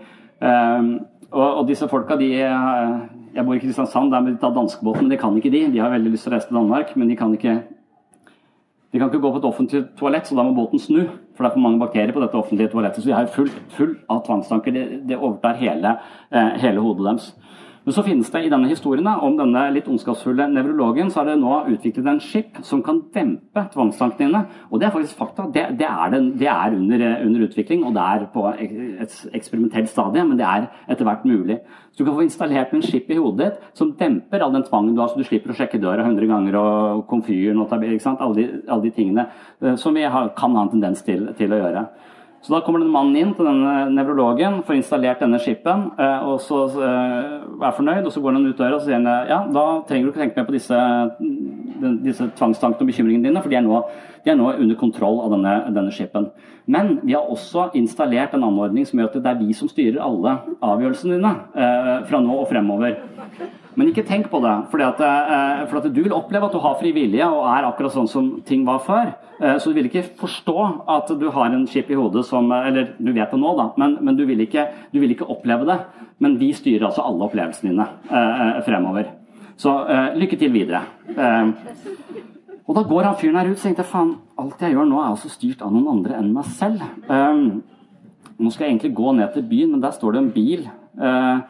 og, disse folka, de Jeg bor i Kristiansand, der må de ta danskebåten, men det kan ikke de. De har veldig lyst til å reise til Danmark, men de kan ikke de kan ikke gå på et offentlig toalett, så da må båten snu. For det er for mange bakterier på dette offentlige toalettet. Så de er full, full av tvangstanker. Det, det overtar hele, eh, hele hodet deres. Men så finnes det i denne historien om denne litt ondskapsfulle nevrologen, så er det nå utviklet en chip som kan dempe tvangstankene. Og det er faktisk fakta. Det, det, er, den, det er under, under, utvikling, og det er på et eksperimentelt stadie, men det er etter hvert mulig. Så du kan få installert en chip i hodet ditt som demper all den tvangen du har, så du slipper å sjekke døra 100 ganger og komfyren og alle de, alle de tingene eh, som vi har, kan ha en tendens til, til å gjøre. Så da kommer denne mannen inn til denne nevrologen, får installert denne chipen eh, og så eh, er fornøyd. og Så går han ut døra og sier han, ja, da trenger du ikke tenke mer på disse, disse tvangstankene og bekymringene dine, for de er nå, de er nå under kontroll av denne, denne chipen. Men vi har også installert en anordning som gjør at det er vi som styrer alle avgjørelsene dine eh, fra nå og fremover. Men ikke tenk på det, at, eh, for at du vil oppleve at du har fri vilje og er akkurat sånn som ting var før. Eh, så du vil ikke forstå at du har en chip i hodet som Eller du vet det nå, da, men, men du, vil ikke, du, vil ikke, oppleve det. Men vi styrer altså alle opplevelsene dine eh, fremover. Så lykke til videre. Og da går han fyren her ut og tenker faen, alt jeg gjør nå er altså styrt av noen andre enn meg selv. nå skal jeg egentlig gå ned til byen, men der står det en bil. Uh,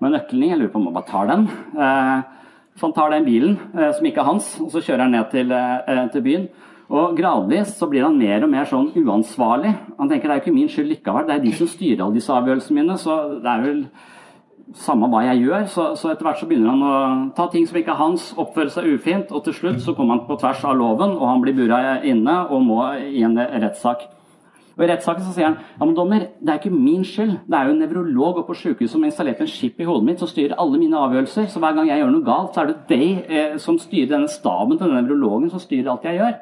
med nøkkelen i. Jeg lurer på om han bare tar den. Eh, så han tar den bilen, eh, som ikke er hans, og så kjører han ned til, eh, til byen. Og gradvis så blir han mer og mer sånn uansvarlig. Han tenker det er jo ikke min skyld likevel, det er de som styrer alle disse avgjørelsene mine. Så det er vel samme hva jeg gjør. Så, så etter hvert så begynner han å ta ting som ikke er hans, oppføre seg ufint, og til slutt så kommer han på tvers av loven, og han blir bura inne og må i en rettssak. Og I rettssaken så sier han ja, men dommer, det er ikke min skyld. Det er jo en nevrolog oppe på sykehuset som har installert en chip i hodet mitt som styrer alle mine avgjørelser. Så hver gang jeg gjør noe galt, så er det deg eh, som styrer denne staben til denne nevrologen som styrer alt jeg gjør.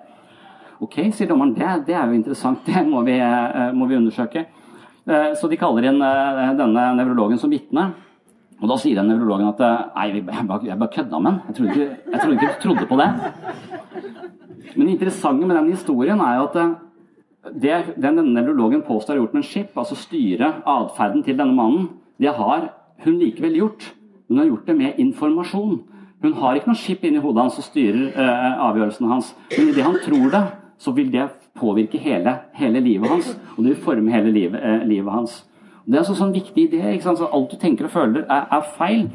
Ok, sier dommeren, det, det er jo interessant. Det må vi, eh, må vi undersøke. Eh, så de kaller inn eh, denne nevrologen som vitne. Og da sier den nevrologen at eh, nei, jeg bare, bare kødda med den. Jeg trodde, ikke, jeg trodde ikke du trodde på det. Men det interessante med den historien er jo at eh, det den denne nevrologen påstår har gjort med en skip, altså styre atferden til denne mannen, det har hun likevel gjort. Hun har gjort det med informasjon. Hun har ikke noe skip inni hodet hans som styrer eh, avgjørelsene hans. Men idet han tror det, så vil det påvirke hele, hele livet hans. Og det vil forme hele livet, eh, livet hans. Det er altså sånn viktig idé. ikke sant? Så alt du tenker og føler, er, er feil.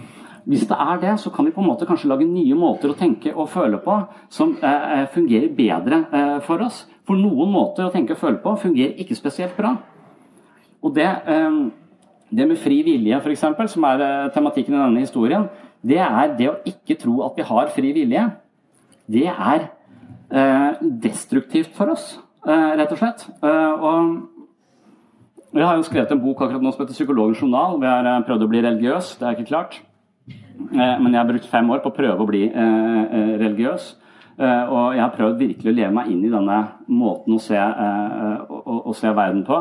Hvis det er det, så kan vi på en måte kanskje lage nye måter å tenke og føle på som eh, eh, fungerer bedre eh, for oss. For noen måter å tenke og føle på fungerer ikke spesielt bra. Og det, eh, det med fri vilje, f.eks., som er eh, tematikken i denne historien, det er det å ikke tro at vi har fri vilje. Det er eh, destruktivt for oss, rett og slett. og jeg har jo skrevet en bok akkurat nå som heter 'Psykologens journal'. Vi har prøvd å bli religiøs, det er ikke klart. Men jeg har brukt fem år på å prøve å bli religiøs. Og jeg har prøvd virkelig å leve meg inn i denne måten å se, å, å se verden på.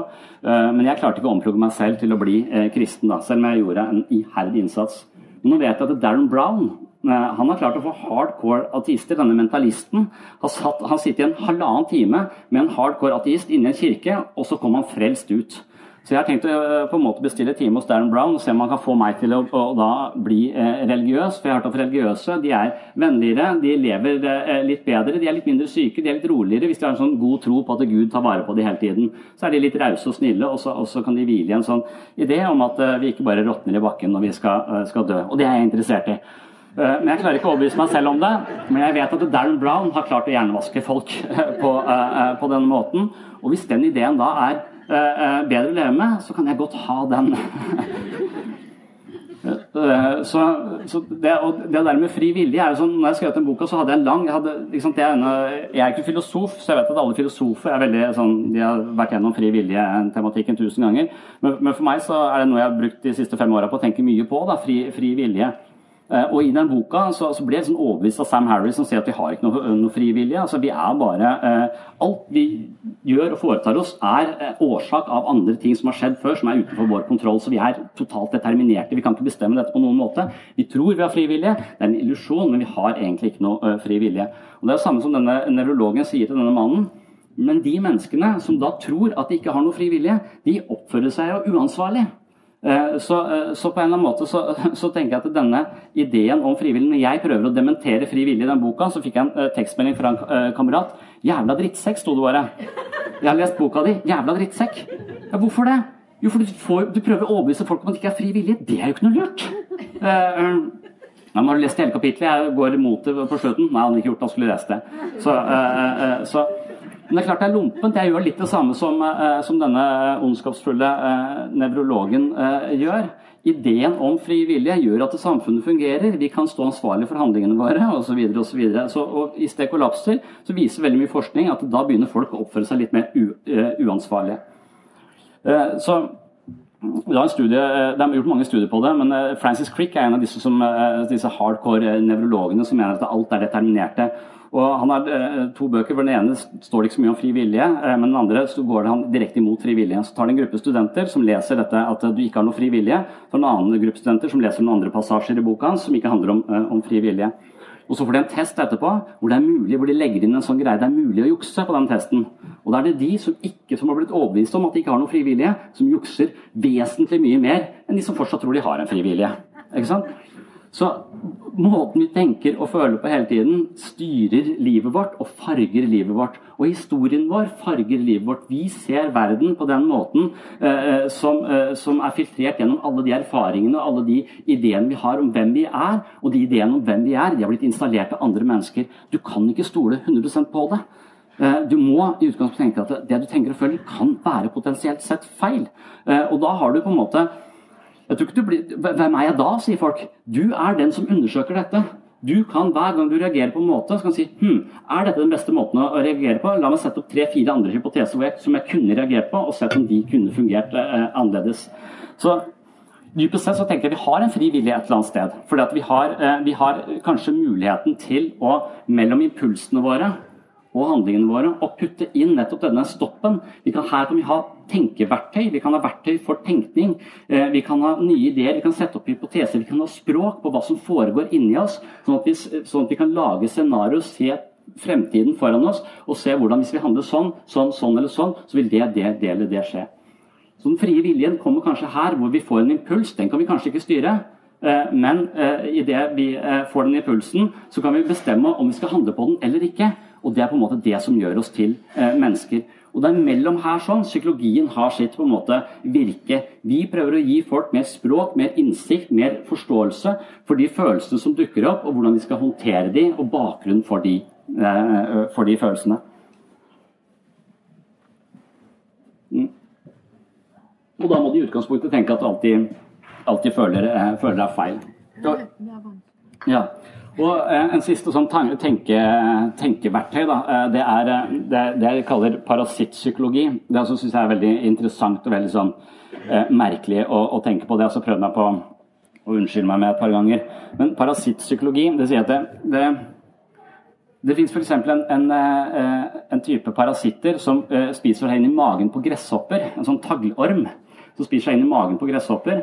Men jeg klarte ikke å omprogramme meg selv til å bli kristen, da, selv om jeg gjorde en iherdig innsats. Men nå vet jeg at Darren Brown han har klart å få hardcore ateister. Denne mentalisten har, satt, han sitter i en halvannen time med en hardcore ateist inni en kirke, og så kom han frelst ut. Så jeg har tenkt å eh, på en måte bestille time hos Darren Brown og se om han kan få meg til å, å da bli eh, religiøs. For jeg har hørt at religiøse de er vennligere, de lever eh, litt bedre, de er litt mindre syke, de er litt roligere hvis de har en sånn god tro på at Gud tar vare på dem hele tiden. Så er de litt rause og snille, og så, og så, kan de hvile i en sånn idé om at eh, vi ikke bare råtner i bakken når vi skal, eh, skal dø. Og det er jeg interessert i. Eh, men Jeg klarer ikke å overbevise meg selv om det. Men jeg vet at Darren Brown har klart å hjernevaske folk på, på denne måten. Og hvis den ideen da er bedre å leve med, så kan jeg godt ha den. Eh, så, så det, det, der med fri vilje er jo sånn, når jeg skrev den boka, så hadde jeg en lang jeg, hadde, liksom, jeg, er, jeg, er ikke filosof, så jeg vet at alle filosofer er veldig sånn, de har vært gjennom fri vilje-tematikken tusen ganger. Men, men, for meg så er det noe jeg har brukt de siste fem åra på å tenke mye på. Da, fri, fri vilje. Eh, og I den boka så, så blir jeg sånn overbevist av Sam Harris som sier at vi har ikke noe, noe frivillige. Altså, vi er bare, eh, alt vi gjør og foretar oss, er eh, årsak av andre ting som har skjedd før, som er utenfor vår kontroll. Så vi er totalt determinerte. Vi kan ikke bestemme dette på noen måte. Vi tror vi har frivillige, det er en illusjon, men vi har egentlig ikke noe eh, frivillige. Og Det er det samme som denne nevrologen sier til denne mannen. Men de menneskene som da tror at de ikke har noe frivillige, de oppfører seg jo uansvarlig. Eh, så, eh, så, på en eller annen måte så, så, tenker jeg at denne ideen om frivillig Når jeg prøver å dementere frivillig i den boka, så fikk jeg en uh, tekstmelding fra en uh, kamerat. 'Jævla drittsekk', sto det bare. 'Jeg har lest boka di. Jævla drittsekk'. Ja, hvorfor det? Jo, for du, får, du prøver å overbevise folk om at det ikke er frivillig. Det er jo ikke noe lurt. Uh, ja, har du lest hele kapitlet? Jeg går imot det på slutten. Nei, han hadde ikke gjort det, han skulle lest det. Så, så men det er klart det er lompent. Jeg gjør litt det samme som, eh, som denne ondskapsfulle eh, nevrologen eh, gjør. Ideen om fri vilje gjør at samfunnet fungerer. Vi kan stå ansvarlig for handlingene våre osv. osv. Hvis det kollapser, så viser veldig mye forskning at da begynner folk å oppføre seg litt mer u, uansvarlige. Uh, så studie, det er, gjort mange studier på det, men Francis Crick er en av disse, som, disse hardcore nevrologene som mener at alt er determinerte. Og Han har eh, to bøker. for Den ene står ikke så mye om fri vilje, eh, men den andre så går han direkte imot fri vilje. Så tar det en gruppe studenter som leser dette at du ikke har noe fri vilje. Så en annen gruppe studenter som leser noen andre passasjer i boka hans som ikke handler om, eh, om fri vilje. Og Så får de en test etterpå hvor det er mulig, hvor de legger inn en sånn greie. Det er mulig å jukse på den testen. Og Da er det de som ikke som har blitt overbevist om at de ikke har noe frivillige, som jukser vesentlig mye mer enn de som fortsatt tror de har en frivillige. Ikke sant? Så måten vi tenker og føler på hele tiden, styrer livet vårt og farger livet vårt. Og historien vår farger livet vårt. Vi ser verden på den måten eh, som, eh, som, er filtrert gjennom alle de erfaringene og alle de ideene vi har om hvem vi er. Og de ideene om hvem vi er, de har blitt installert av andre mennesker. Du kan ikke stole 100% på det. Eh, du må i utgangspunktet tenke at det du tenker og føler, kan være potensielt sett feil. Eh, og da har du på en måte jeg tror ikke du blir, Hvem er jeg da, sier folk. Du er den som undersøker dette. Du kan hver gang du reagerer på en måte, så kan si hm, er dette den beste måten å reagere på? La meg sette opp tre-fire andre hypoteser som jeg kunne reagert på, og sett om de kunne fungert eh, annerledes. Så Dypest sett så tenker jeg vi har en fri vilje et eller annet sted. Fordi vi har, eh, vi har kanskje muligheten til å, mellom impulsene våre og handlingene våre å putte inn nettopp denne stoppen. Vi kan, her kan vi ha tenkeverktøy, vi kan ha verktøy for tenkning. Eh, vi kan ha nye ideer, vi kan sette opp hypoteser, vi kan ha språk på hva som foregår inni oss. Sånn at vi, sånn at vi kan lage scenarioer, se fremtiden foran oss og se hvordan hvis vi handler sånn, sånn, sånn eller sånn, så vil det, det, det eller det skje. Så den frie viljen kommer kanskje her hvor vi får en impuls. Den kan vi kanskje ikke styre. Eh, men eh, idet vi får den impulsen, så kan vi bestemme om vi skal handle på den eller ikke. Og det er på en måte det som gjør oss til mennesker. Og det er mellom her sånn psykologien har sitt på en måte virke. Vi prøver å gi folk mer språk, mer innsikt, mer forståelse for de følelsene som dukker opp, og hvordan de skal håndtere de, og bakgrunnen for de, eh, for de følelsene. Mm. Og da må de i utgangspunktet tenke at alltid, alltid føler, eh, føler er feil. Ja. Og eh, En siste sånn tenke, tenkeverktøy da, eh, det er eh, det, det jeg kaller parasittpsykologi. Det syns jeg er veldig interessant og veldig sånn eh, merkelig å, å, tenke på. Det har jeg prøvd meg på å unnskylde meg med et par ganger. Men parasittpsykologi det sier at det, det, det fins f.eks. En, en, en type parasitter som spiser seg inn i magen på gresshopper. En sånn taglorm som spiser seg inn i magen på gresshopper.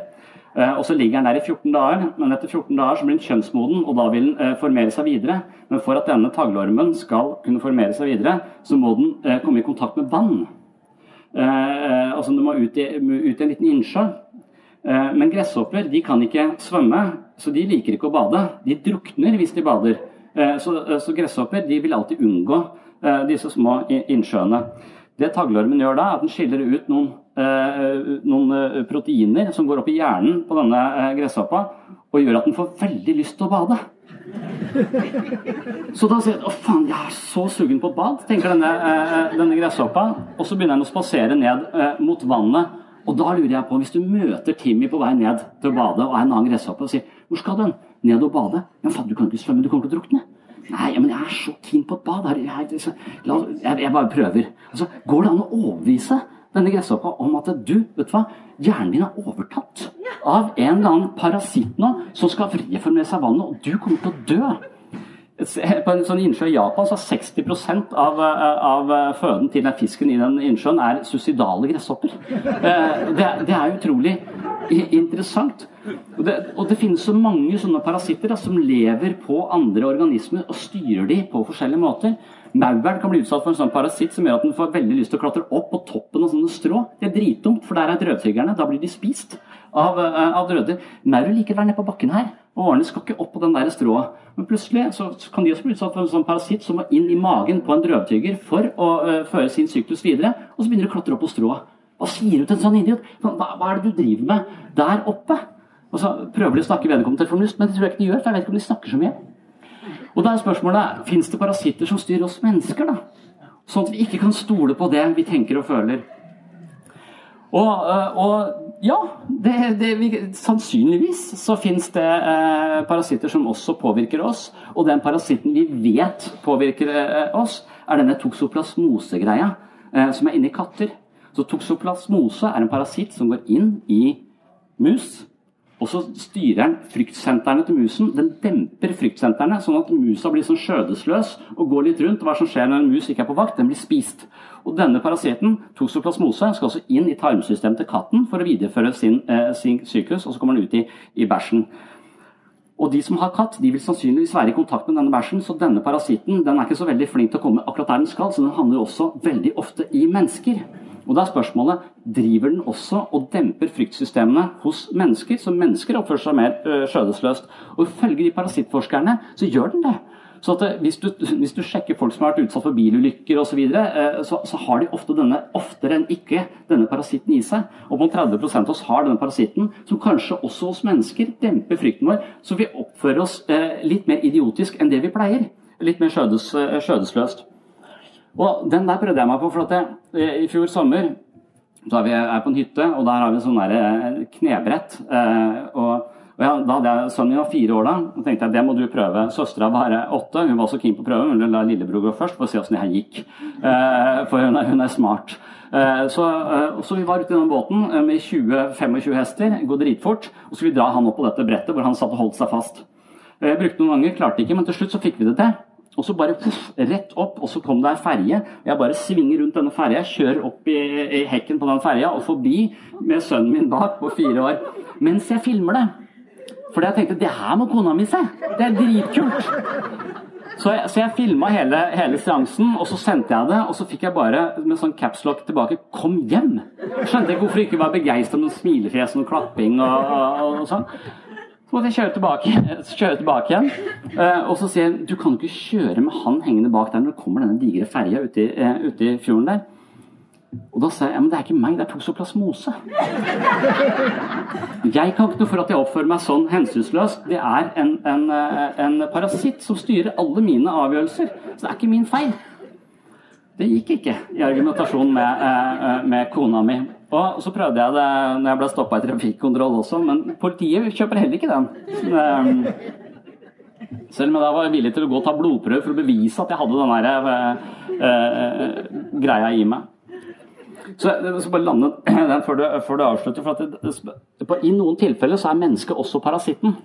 Eh, og Så ligger den der i 14 dager, men etter 14 dager så blir den kjønnsmoden, og da vil den eh, formere seg videre. Men for at denne taglormen skal kunne formere seg videre, så må den eh, komme i kontakt med vann. Altså Den må ut i, ut i en liten innsjø. Men gresshopper de kan ikke svømme, så de liker ikke å bade. De drukner hvis de bader. Så, så gresshopper de vil alltid unngå disse små innsjøene. Det taglormen gjør da, er at den skiller ut noen noen eh, proteiner som går opp i hjernen på denne eh, gresshoppa, og gjør at den får veldig lyst til å bade. Så da sier jeg å faen, jeg er så sugen på bad, tenker denne, denne gresshoppa. Og så begynner den å spasere ned mot vannet. Og da lurer jeg på, hvis du møter Timmy på vei ned til å bade, og er en annen gresshoppe, og sier 'Hvor skal du?' 'Ned og bade.' 'Ja, faen, du kan ikke svømme, du kommer til å drukne.' Nei, men jeg er så keen på et bad. Jeg, jeg, jeg, jeg bare prøver. Altså, går det an å overbevise denne gresshoppa om at du, vet du hva, hjernen din er overtatt av en eller annen parasitt nå som skal reformere seg vannet, og du kommer til å dø. På en sånn innsjø i Japan så er 60% av, av føden til den fisken i den innsjøen er suicidale gresshopper. Eh, det, det er utrolig interessant. Og det, og det, finnes så mange sånne parasitter da, som lever på andre organismer og styrer de på forskjellige måter. Maur kan bli utsatt for en sånn parasitt som gjør at den får veldig lyst til å klatre opp på toppen av sånne strå. Det er dritdumt, for der er drøvtyggerne. Da blir de spist av, eh, av drøder. Maur liker å være nede på bakken her, og årene skal ikke opp på den der strået. Men plutselig så kan de også bli utsatt for en sånn parasitt som må inn i magen på en drøvtygger for å uh, føre sin syklus videre, og så begynner de å klatre opp på strået. Hva sier du til en sånn idiot? Hva, hva er det du driver med der oppe? Og så prøver de å snakke vedkommende til fornuft, men det tror jeg ikke de gjør, for jeg vet ikke om de snakker så mye. Og da er spørsmålet fins det parasitter som styrer oss mennesker, da? Sånn at vi ikke kan stole på det vi tenker og føler. Og, øh, og ja, det, det, vi, sannsynligvis så fins det eh, parasitter som også påvirker oss. Og den parasitten vi vet påvirker eh, oss, er denne toksoplasmose-greia eh, som er inni katter. Så toksoplasmose er en parasitt som går inn i mus og så styrer den fryktsentrene til musen. Den demper fryktsentrene, sånn at musa blir sånn skjødesløs og går litt rundt. Hva som skjer når en mus ikke er på vakt? Den blir spist. Og denne parasitten, toxoplasmose, skal også inn i tarmsystemet til katten for å videreføre sin, eh, sin syklus, og så kommer den ut i, i bæsjen. Og de som har katt, de vil sannsynligvis være i kontakt med denne bæsjen, så denne parasitten den er ikke så veldig flink til å komme akkurat der den skal, så den handler også veldig ofte i mennesker. Og da er spørsmålet driver den også og demper fryktsystemene hos mennesker, så mennesker oppfører seg mer øh, skjødesløst. Og ifølge de parasittforskerne så gjør den det. Så øh, hvis du, hvis du, sjekker folk som har vært utsatt for bilulykker osv., så, videre, øh, så, så har de ofte denne, oftere enn ikke denne parasitten i seg. Og mot 30% av oss har denne parasitten, som kanskje også hos mennesker demper frykten vår, så vi oppfører oss eh, litt mer idiotisk enn det vi pleier. Litt mer skjødes, skjødesløst. Og den der prøvde jeg meg på, for at jeg, eh, i fjor sommer så er vi er på en hytte, og der har vi sånn der knebrett. Eh, og, ja, da hadde jeg Sønnen min var fire år da, og tenkte jeg det må du prøve. Søstera var åtte, hun var også keen på å prøve, men la lillebror gå først for å se åssen det her gikk. Eh, for hun er, hun er smart. Så, så, vi var ute i den båten med 20-25 hester, gå dritfort. Og så skulle vi dra han opp på dette brettet hvor han satt og holdt seg fast. Jeg brukte noen ganger, klarte ikke, men til slutt så fikk vi det til. Og så bare puff, rett opp, og så kom det ei ferje. Jeg bare svinger rundt denne ferja, kjører opp i, i hekken på den ferja og forbi med sønnen min bak på fire år. Mens jeg filmer det. For jeg tenkte det her må kona mi se! Det er dritkult! Så jeg, så jeg filma hele, hele, seansen, og så sendte jeg det. Og så fikk jeg bare med sånn capslock tilbake 'Kom hjem!' Skjønte ikke hvorfor jeg ikke var begeistra med smilefjes og klapping og, og, og sånn. Så måtte jeg kjøre tilbake, kjøre tilbake igjen. Uh, og så sier han du kan ikke kjøre med han hengende bak der når det kommer denne digre ferja ute, uh, ute, i fjorden der. Og da sa jeg men det er ikke meg, det er toksoplasmose. Jeg kan ikke noe for at jeg oppfører meg sånn hensynsløst. Det er en, en, eh, en parasitt som styrer alle mine avgjørelser. Så det er ikke min feil. Det gikk ikke i argumentasjon med, med kona mi. Og så prøvde jeg det når jeg ble stoppa i trafikkontroll også, men politiet kjøper heller ikke den. Ehm, selv om jeg da var villig til å gå og ta blodprøve for å bevise at jeg hadde den der uh, uh, greia i meg. Så jeg skal bare lande den før du, før du avslutter. for det, det, I noen tilfeller så er mennesket også parasitten.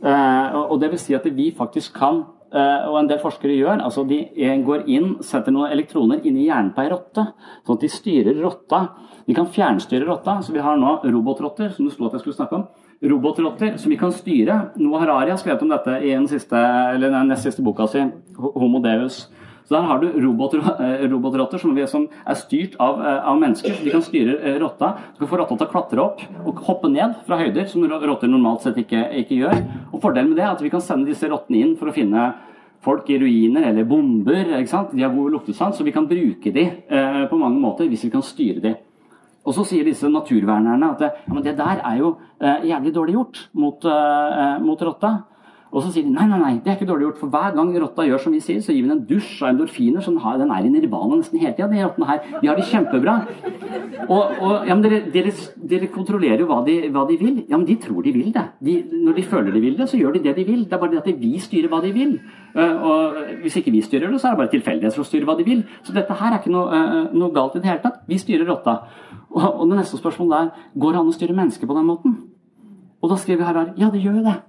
Uh, og det vil si at vi faktisk kan Eh, og en del forskere gjør. altså De går inn, setter noen elektroner inn i hjernen på ei rotte, sånn at de styrer rotta. De kan fjernstyre rotta. Så vi har nå robotrotter, som du sto at jeg skulle snakke om. Robotrotter som vi kan styre. Noah Harari har skrevet om dette i den, siste, den nest siste boka si, 'Homo Deus'. Så Der har du eh, robotrotter som, som, er styrt av, eh, av, mennesker. så De kan styre rotta. Du kan få rotta til å klatre opp og hoppe ned fra høyder, som rotter normalt sett ikke, ikke gjør. Og Fordelen med det er at vi kan sende disse rottene inn for å finne folk i ruiner eller bomber. De har god luktesans, så vi kan bruke de eh, på mange måter hvis vi kan styre de. Og så sier disse naturvernerne at ja, det der er jo eh, jævlig dårlig gjort mot, eh, mot rotta. Og så sier de nei, nei, nei, det er ikke dårlig gjort. For hver gang rotta gjør som vi sier, så gir vi den en dusj av endorfiner. Så den, den er i nirvana nesten hele tida. De rottene her. De har det kjempebra. Og, og ja, men dere, dere, dere kontrollerer jo hva de, hva de, vil. Ja, men de tror de vil det. De, når de føler de vil det, så gjør de det de vil. Det er bare det at vi styrer hva de vil. Uh, og hvis ikke vi styrer det, så er det bare tilfeldighet for å styre hva de vil. Så dette her er ikke noe, uh, noe galt i det hele tatt. Vi styrer rotta. Og, og det neste spørsmålet er går det an å styre mennesker på den måten. Og da skriver Harald ja, det gjør jo det.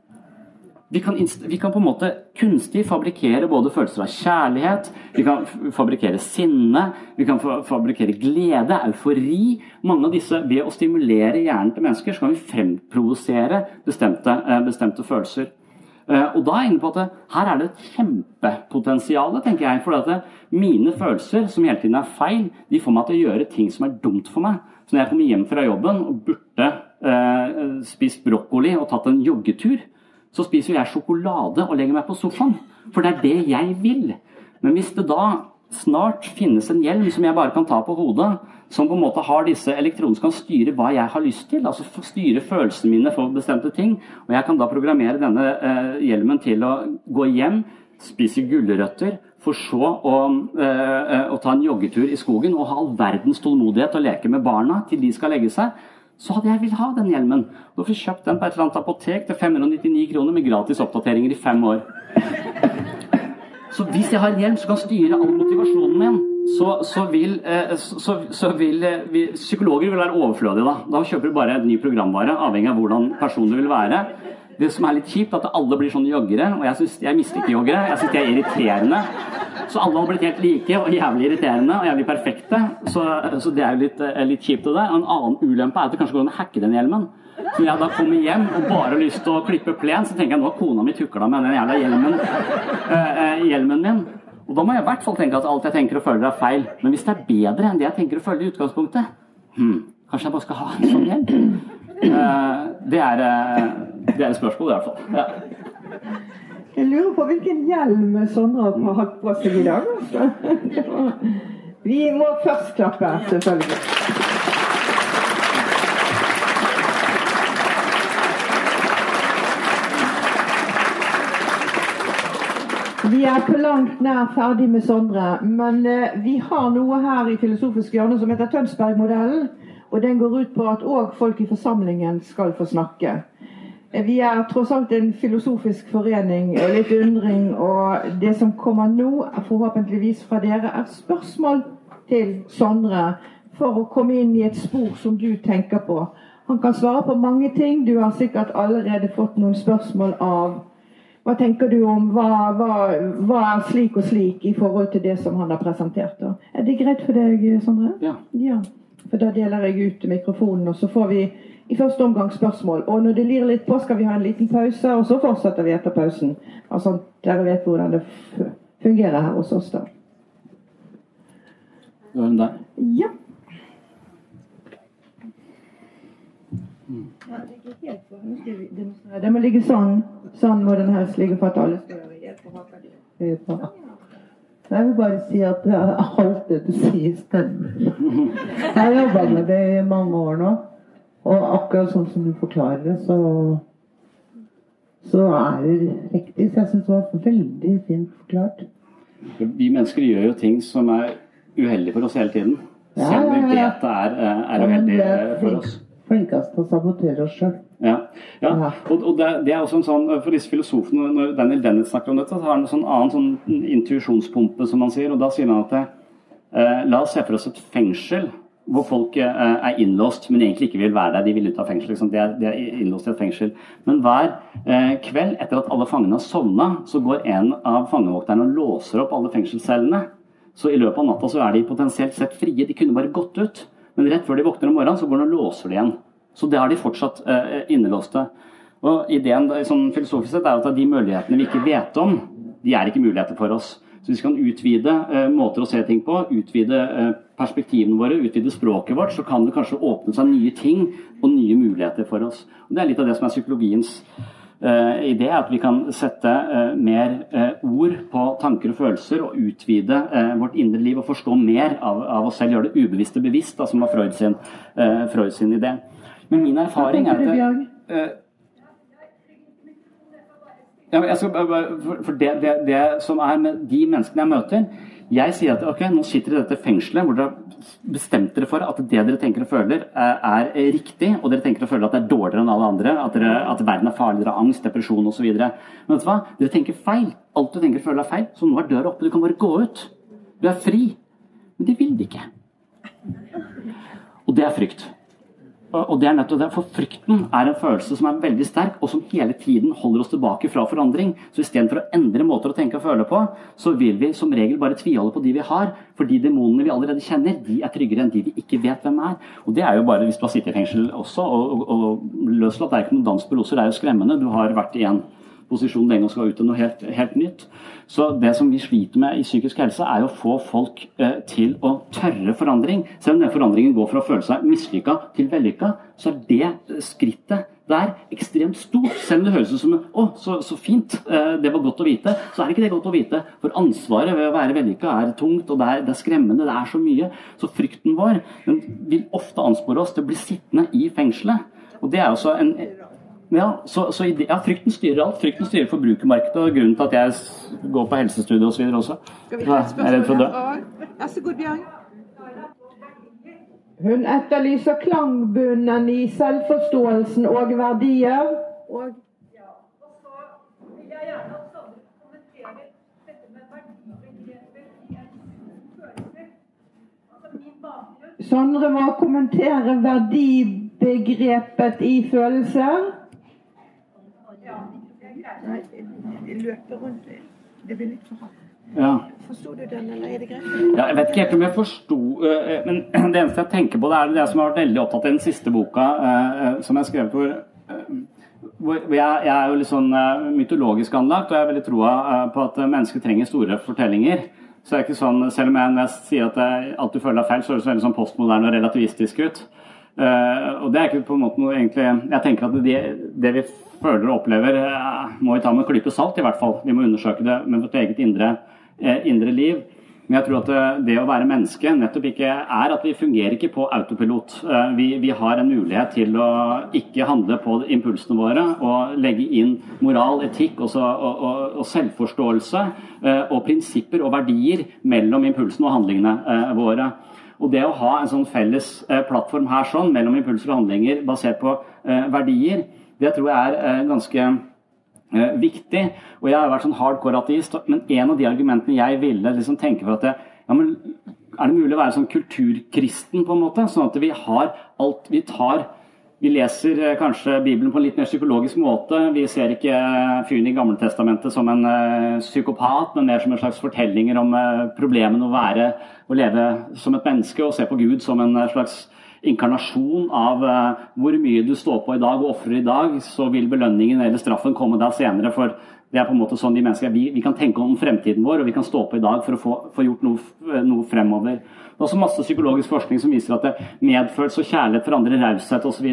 Vi kan, vi kan, på en måte kunstig fabrikkere både følelser av kjærlighet, vi kan fabrikkere sinne, vi kan fabrikkere glede, eufori. Mange av disse, Ved å stimulere hjernen til mennesker så kan vi fremprovosere bestemte, eh, bestemte følelser. Eh, og da er jeg inne på at her er det et kjempepotensial, tenker jeg. For mine følelser, som hele tiden er feil, de får meg til å gjøre ting som er dumt for meg. Så når jeg kommer hjem fra jobben og burde eh, spist brokkoli og tatt en joggetur, så spiser jeg sjokolade og legger meg på sofaen. For det er det jeg vil. Men hvis det da snart finnes en hjelm som jeg bare kan ta på hodet, som på en måte har disse elektronene som kan styre hva jeg har lyst til, altså styre følelsene mine for bestemte ting, og jeg kan da programmere denne eh, hjelmen til å gå hjem, spise gulrøtter, for så å, eh, å ta en joggetur i skogen og ha all verdens tålmodighet og leke med barna til de skal legge seg, så hadde jeg villet ha den hjelmen. Og fikk kjøpt den på et eller annet apotek til 599 kroner med gratis oppdateringer i fem år. Så hvis jeg har en hjelm som kan styre all motivasjonen min, så, så vil, eh, så, så vil eh, vi, Psykologer vil være overflødige da. Da kjøper du bare en ny programvare, avhengig av hvordan personen du vil være. Det som er litt kjipt, at alle blir sånne joggere, og jeg, synes, jeg misliker joggere. Jeg syns de er irriterende. Så alle har blitt helt like og jævlig irriterende og jævlig perfekte. Så, så det er jo litt, eh, litt kjipt. Og en annen ulempe er at det kanskje går an å hacke den hjelmen. Så når jeg da kommer hjem og bare har lyst til å klippe plen, så tenker jeg nå har kona mi tukla med den jævla hjelmen, eh, hjelmen min. Og da må jeg i hvert fall tenke at alt jeg tenker og føler er feil. Men hvis det er bedre enn det jeg tenker og føler i utgangspunktet, hmm, kanskje jeg bare skal ha en sånn hjelm? Uh, det, er, uh, det er et spørsmål, i hvert fall. Ja. Jeg lurer på hvilken hjelm Sondre har hatt på seg i dag. Altså. Vi må først klappe, selvfølgelig. Vi er på langt nær ferdig med Sondre, men eh, vi har noe her i Filosofisk hjørne som heter Tønsberg-modellen. Og den går ut på at òg folk i forsamlingen skal få snakke. Eh, vi er tross alt en filosofisk forening, og litt undring. Og det som kommer nå, forhåpentligvis fra dere, er spørsmål til Sondre. For å komme inn i et spor som du tenker på. Han kan svare på mange ting. Du har sikkert allerede fått noen spørsmål av hva tenker du om hva, hva, hva, er slik og slik i forhold til det som han har presentert? Er det greit for deg, Sondre? Ja. ja. For da deler jeg ut mikrofonen, og så får vi i første omgang spørsmål. Og når det lir litt på, skal vi ha en liten pause, og så fortsetter vi etter pausen. Altså, Dere vet hvordan det fungerer her hos oss, da. Der? Ja. Den må ligge sånn. Sånn må den helst ligge for at alle skal på. Jeg vil bare si at alt det du sier, stemmer. Jeg har jobba med det i mange år nå. Og akkurat sånn som du forklarer det, så, så er det riktig. Så jeg syns det var veldig fint forklart. Vi mennesker gjør jo ting som er uheldige for oss hele tiden. Selv om vi vet det er, er uheldig for oss flinkest til å sabotere oss sjøl. Ja. ja. Og, og det, det, er også en sånn, For disse filosofene, når Daniel Dennett snakker om dette, så har han en sånn annen sånn intuisjonspumpe, som han sier. og Da sier han at eh, la oss se for oss et fengsel hvor folk eh, er innlåst, men egentlig ikke vil være der. De vil ut av fengsel. Liksom. De, er, de, er, innlåst i et fengsel. Men hver eh, kveld etter at alle fangene har sovna, så går en av fangevokterne og låser opp alle fengselscellene. Så i løpet av natta så er de potensielt sett frie. De kunne bare gått ut. Men rett før de våkner om morgenen, så går de og låser det igjen. Så det har de fortsatt eh, innelåste. Og Ideen sånn filosofisk sett er at de mulighetene vi ikke vet om, de er ikke muligheter for oss. Så hvis vi kan utvide eh, måter å se ting på, utvide eh, perspektivene våre, utvide språket vårt, så kan det kanskje åpne seg nye ting og nye muligheter for oss. Og Det er litt av det som er psykologiens uh, det, at vi kan sette uh, mer uh, ord på tanker og følelser og utvide vårt indre liv og forstå mer av, av, oss selv. Gjøre det ubevisste bevisst, da, som var Freud sin, Freud sin idé. Men min erfaring er at ja, for det, det, det, som er med de menneskene jeg møter Jeg sier at ok, nå sitter dere i dette fengselet hvor dere bestemt dere for at det dere tenker og føler, er, er riktig, og dere tenker og føler at det er dårligere enn alle andre, at, dere, at verden er farlig, dere har angst, depresjon osv. Men vet du hva? Dere tenker feil. Alt du tenker og føler er feil. Så nå er døra oppe. Du kan bare gå ut. Du er fri. Men det vil de ikke. Og det er frykt. Og det er nettopp det, for Frykten er en følelse som er veldig sterk, og som hele tiden holder oss tilbake fra forandring. Så istedenfor å endre måter å tenke og føle på, så vil vi som regel bare tviholde på de vi har. For de demonene vi allerede kjenner, de er tryggere enn de vi ikke vet hvem er. Og det er jo bare hvis du har sittet i fengsel også, og, og, og løslatt. Er ikke noen dans på roser, det er jo skremmende. Du har vært i en posisjon lenge og skal ut til noe helt, helt nytt. Så det som vi sliter med i psykisk helse, er å få folk eh, til å tørre forandring. Selv om den forandringen går fra å føle seg mislykka til vellykka, så er det skrittet der ekstremt stort. Selv om det høres ut som å, så, så fint, eh, det var godt å vite, så er ikke det godt å vite. For ansvaret ved å være vellykka er tungt, og det er, det er skremmende, det er så mye. Så frykten vår vil ofte anspore oss til å bli sittende i fengselet. Og det er også en ja, så, så ja, frykten styrer alt. Frykten styrer forbrukermarkedet, og grunnen til at jeg går på helsestudiet osv. også. Skal vi ta et spørsmål? Vær så god, Bjørn. Hun etterlyser klangbunnen i selvforståelsen og verdier. Og Sondre må kommentere verdibegrepet i følelser. Løper rundt. Det blir litt for hardt. Ja. Forsto du den, eller er det greit? Ja, jeg vet ikke helt om jeg forsto uh, Men det eneste jeg tenker på, det er det som har vært veldig opptatt i den siste boka uh, som jeg skrev hvor jeg, jeg, er jo litt sånn mytologisk anlagt, og jeg er veldig troa på at mennesker trenger store fortellinger. Så det er ikke sånn, Selv om jeg, når jeg sier at alt du føler deg feil, så høres det veldig sånn postmoderne og relativistisk ut. Uh, og det er ikke på en måte noe egentlig Jeg tenker at det, det vi føler og opplever, uh, må vi ta med en klype salt, i hvert fall. Vi må undersøke det med vårt eget indre, uh, indre liv. Men jeg tror at det å være menneske nettopp ikke er at vi fungerer ikke på autopilot. Vi, vi har en mulighet til å ikke handle på impulsene våre og legge inn moral, etikk også, og, og, og, selvforståelse og prinsipper og verdier mellom impulsene og handlingene våre. Og det å ha en sånn felles plattform her sånn, mellom impulser og handlinger basert på verdier, det tror jeg er ganske Eh, viktig. Og jeg har vært sånn hardcore ateist, men en av de argumentene jeg ville liksom tenke for at det, ja, men Er det mulig å være sånn kulturkristen, på en måte? Sånn at vi har alt vi tar Vi leser eh, kanskje Bibelen på en litt mer psykologisk måte. Vi ser ikke eh, fyren i Gamletestamentet som en uh, psykopat, men mer som en slags fortellinger om problemene å være å leve som et menneske og se på Gud som en slags inkarnasjon av hvor mye du står på i dag og ofrer i dag, så vil belønningen eller straffen komme da senere. for det er på en måte sånn de mennesker, vi, vi kan tenke om fremtiden vår, og vi kan stå på i dag for å få, få gjort noe, noe, fremover. Det er også masse psykologisk forskning som viser at medfølelse og kjærlighet for andre, raushet osv.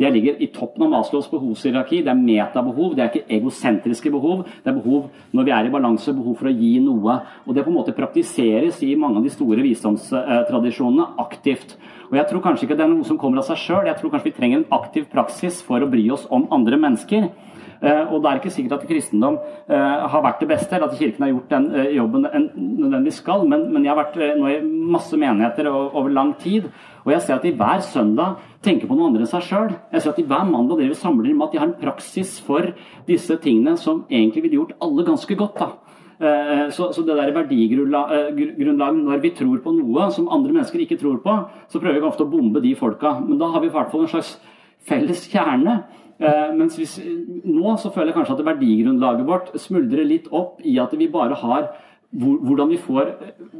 det ligger i toppen av Maslows behovshierarki. Det er metabehov, det er ikke egosentriske behov. Det er behov når vi er i balanse, behov for å gi noe. Og det på en måte praktiseres i mange av de store visdomstradisjonene aktivt. Og jeg tror kanskje ikke det er noe som kommer av seg sjøl. Jeg tror kanskje vi trenger en aktiv praksis for å bry oss om andre mennesker. Uh, og det er ikke sikkert at kristendom uh, har vært det beste, eller at kirken har gjort den uh, jobben den nødvendigvis skal, men, men, jeg har vært nå i masse menigheter over, lang tid, og jeg ser at de hver søndag tenker på noe andre enn seg sjøl. Jeg ser at de hver mandag driver samler med at de har en praksis for disse tingene som egentlig ville gjort alle ganske godt. da. Eh, så, så, det der verdigrunnlaget når vi tror på noe som andre mennesker ikke tror på, så prøver vi ofte å bombe de folka. Men da har vi i hvert fall en slags felles kjerne. Eh, mens hvis, nå så føler jeg kanskje at verdigrunnlaget vårt smuldrer litt opp i at vi bare har hvordan vi får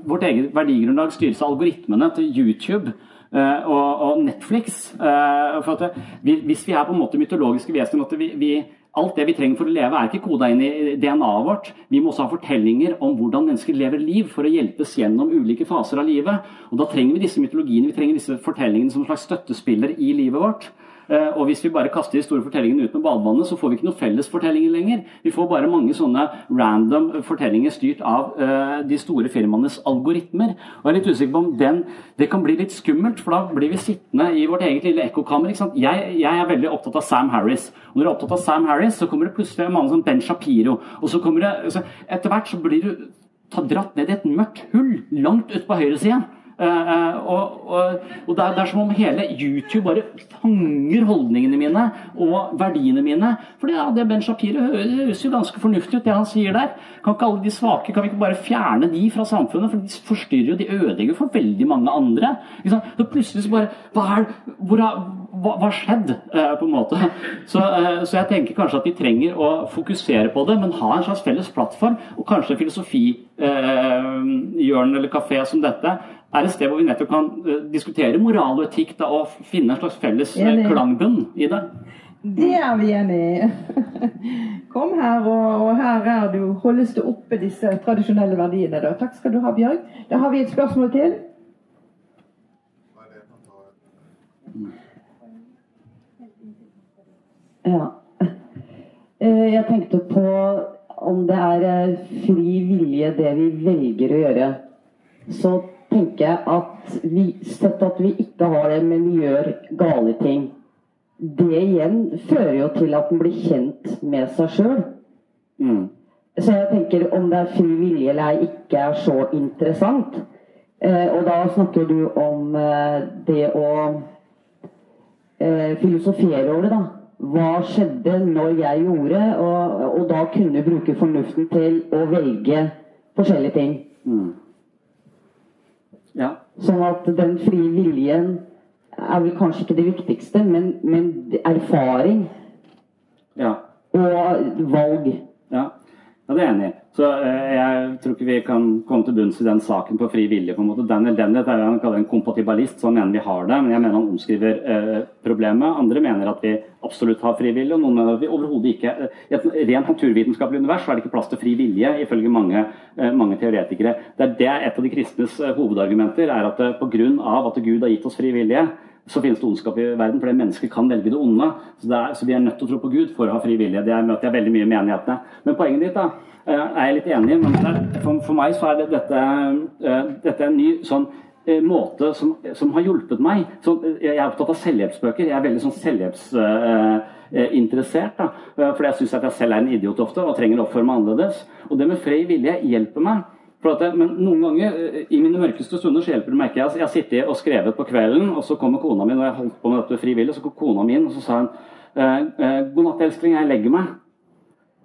vårt eget verdigrunnlag styres av algoritmene til YouTube. Uh, og, og, Netflix. Uh, for at vi, hvis vi er på en måte mytologiske vesener, at vi, vi, Alt det vi trenger for å leve, er ikke koda inn i DNA-et vårt. Vi må også ha fortellinger om hvordan mennesker lever liv for å hjelpes gjennom ulike faser av livet. Og Da trenger vi disse mytologiene, vi trenger disse fortellingene som en slags støttespiller i livet vårt. Eh, og hvis vi bare kaster de store fortellingene ut med badevannet, så får vi ikke noen felles fortellinger lenger. Vi får bare mange sånne random fortellinger styrt av uh, de store firmaenes algoritmer. Og jeg er litt usikker på om den Det kan bli litt skummelt, for da blir vi sittende i vårt eget lille ekkokammer. Jeg, jeg, er veldig opptatt av Sam Harris. Og når du er opptatt av Sam Harris, så kommer det plutselig en mann som Ben Shapiro. Og så kommer det Etter hvert så blir du dratt ned i et mørkt hull langt ute på høyresida. Uh, og, og, og det, er, det, er, som om hele YouTube bare fanger holdningene mine og verdiene mine. For ja, det Ben Shapiro høres jo ganske fornuftig ut, det han sier der. Kan ikke alle de svake kan vi ikke bare fjerne de fra samfunnet? For de forstyrrer jo, de ødelegger for veldig mange andre. Så plutselig så bare Hva er hvor er, hva har skjedd? Eh, på en måte. Så, eh, så, jeg tenker kanskje at vi trenger å fokusere på det, men ha en slags felles plattform, og kanskje filosofihjørne eller kafé som dette er et sted hvor vi nettopp kan uh, diskutere moral og etikk da, og finne en slags felles uh, klangbunn i det. Det er vi enig i. Kom her, og, og her er du, holdes det oppe disse tradisjonelle verdiene. Da. Takk skal du ha, Bjørg. Da har vi et spørsmål til. Ja. Eh, Jeg tenkte på om det er eh, fri vilje det vi velger å gjøre. Så tenker jeg at vi, sett at vi ikke har det, men vi gjør gale ting. Det igjen fører jo til at en blir kjent med seg sjøl. Så jeg tenker om det er fri vilje eller ei, ikke er så interessant. Eh, og da snakker du om eh, det å eh, filosofere over det, da. Hva skjedde når jeg gjorde, og, og da kunne bruke fornuften til å velge forskjellige ting. Ja. Sånn at den frie viljen er vel kanskje ikke det viktigste, men, men erfaring Ja. og valg. Ja, det er enig. Så eh, jeg tror ikke vi kan komme til bunns i den saken på fri vilje. på en måte. Daniel Dennett er jo han kaller en kompatibilist, så han mener vi har det. Men jeg mener han omskriver eh, problemet. Andre mener at vi absolutt har fri vilje, og noen mener at vi overhodet ikke eh, I et rent naturvitenskapelig univers er det ikke plass til fri vilje, ifølge mange, eh, mange teoretikere. Det er, det et av de kristnes eh, hovedargumenter, er at eh, pga. at Gud har gitt oss fri vilje, så finnes det ondskap i verden, fordi mennesker kan velge det onde. Så, det er, så vi er nødt til å tro på Gud for å ha fri vilje. Det er- møter jeg veldig mye i menighetene. Men poenget ditt da, eh, er jeg litt enig i. Men for, for meg så er det, dette, dette er en ny sånn eh, måte som, som har hjulpet meg. Så, eh, jeg er opptatt av selvhjelpsbøker. Jeg er veldig sånn selvhjelpsinteressert. Uh, uh, fordi jeg syns at jeg selv er en idiot ofte og trenger å oppføre meg annerledes. Og det med fri vilje hjelper meg. At, men noen ganger, eh, i mine mørkeste stunder, så hjelper det meg ikke. Jeg, jeg har sittet og skrevet på kvelden, og så kommer kona mi, og jeg holdt på med dette frivillig, så kom kona mi inn, og så sa hun eh, eh, 'God natt, elskling, jeg legger meg'.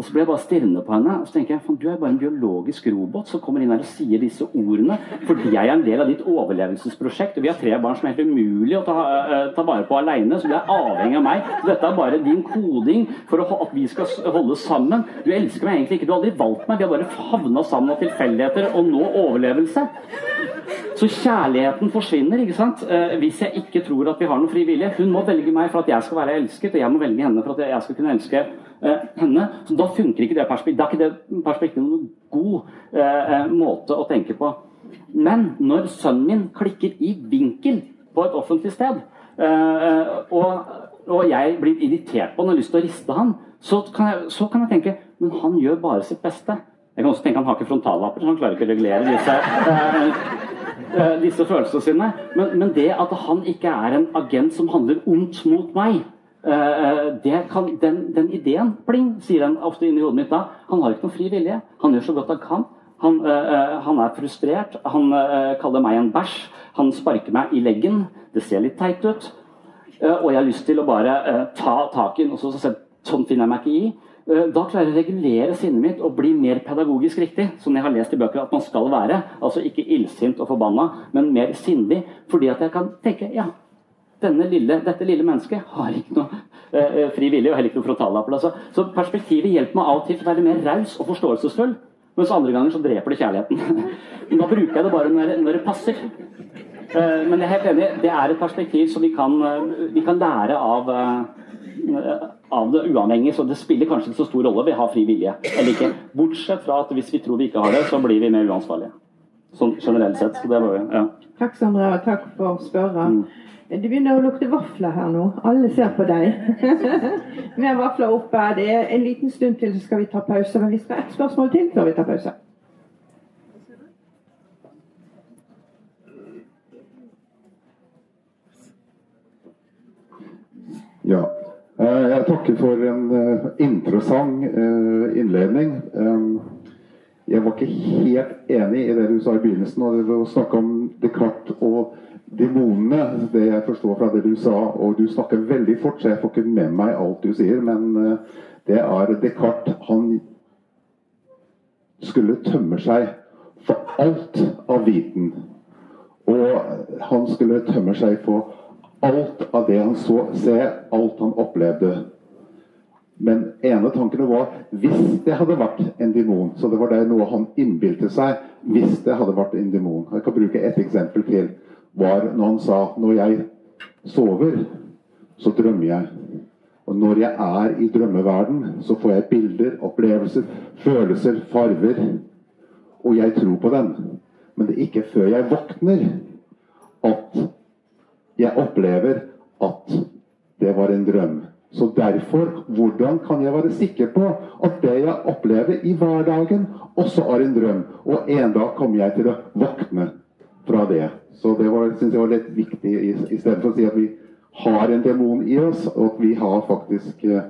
Og så ble jeg bare stirrende på henne, og så tenker jeg du er bare en biologisk robot som kommer inn her og sier disse ordene fordi jeg er en del av ditt overlevelsesprosjekt, og vi har tre barn som er helt umulig å ta, uh, ta vare på alene, så du er avhengig av meg. Så dette er bare din koding for å, at vi skal holde sammen. Du elsker meg egentlig ikke, du har aldri valgt meg, vi har bare havna sammen av tilfeldigheter og nå overlevelse. Så kjærligheten forsvinner, ikke sant? Eh, hvis jeg ikke tror at vi har noen fri vilje. Hun må velge meg for at jeg skal være elsket, og jeg må velge henne for at jeg skal kunne elske henne. Så da funker ikke det perspektivet. Da er ikke det perspektivet noen god eh, eh, måte å tenke på. Men når sønnen min klikker i vinkel på et offentlig sted, eh, og, og jeg blir irritert på han og har lyst til å riste han, så kan, jeg, så kan jeg tenke men han gjør bare sitt beste. Jeg kan også tenke Han har ikke frontallapper, så han klarer ikke å regulere disse, eh, eh, disse følelsene sine. Men, men det at han ikke er en agent som handler ondt mot meg, eh, kan, den, den ideen Pling, sier den ofte inni hodet mitt da. Han har ikke noen fri vilje. Han gjør så godt han kan. Han, eh, eh, han er frustrert. Han eh, kaller meg en bæsj. Han sparker meg i leggen. Det ser litt teit ut. Eh, og jeg har lyst til å bare eh, ta tak i den så, så, Sånn finner jeg meg ikke i. Eh, Da klarer jeg å regulere sinnet mitt og bli mer pedagogisk riktig, som jeg har lest i bøker at man skal være. Altså ikke illsint og forbanna, men mer sindig. Fordi at jeg kan tenke ja, lille, dette lille mennesket har ikke noe eh, fri vilje og heller ikke noe frontallappel. Altså. Så perspektivet hjelper meg av og til til å være mer raus og forståelsesfull. Mens andre ganger så dreper det kjærligheten. Men da bruker jeg det bare når, når det passer. Eh, Men jeg er helt enig, det er et perspektiv som vi kan, eh, vi kan lære av, eh, av det uavhengig. Så det spiller kanskje ikke så stor rolle vi har fri vilje eller ikke. Bortsett fra at hvis vi tror vi ikke har det, så blir vi mer uansvarlige. Sånn generelt sett. Så det var jo, ja. Takk, Sandra, og takk for spørsmålet. Det begynner å lukte vafler her nå. Alle ser på deg. Mer vafler oppe. Det er en liten stund til, så skal vi ta pause. Men vi skal ha ett spørsmål til før vi tar pause. Ja. Eh, Jeg takker for en eh, interessant eh, innledning. Eh, Jeg var ikke helt enig i det du sa i begynnelsen, og det var å snakke om Descartes og demonene. Det jeg forstår fra det du sa, og du snakker veldig fort, så jeg får ikke med meg alt du sier. Men eh, det er Descartes Han skulle tømme seg for alt av viten. Og han skulle tømme seg for alt av det han så, se alt han opplevde. Men ene tanken var hvis det hadde vært en demon, så det var det noe han innbilte seg hvis det hadde vært en demon. Jeg kan bruke et eksempel til. Var når han sa når jeg sover, så drømmer jeg. Og når jeg er i drømmeverden, så får jeg bilder, opplevelser, følelser, farver. Og jeg tror på dem. Men det er ikke før jeg våkner at jeg opplever at det var en drøm. Så derfor, hvordan kan jeg være sikker på at det jeg opplever i hverdagen, også er en drøm? Og en dag kommer jeg til å våkne fra det. Så det syns jeg var litt viktig, istedenfor å si at vi har en demon i oss, og at vi har faktisk eh,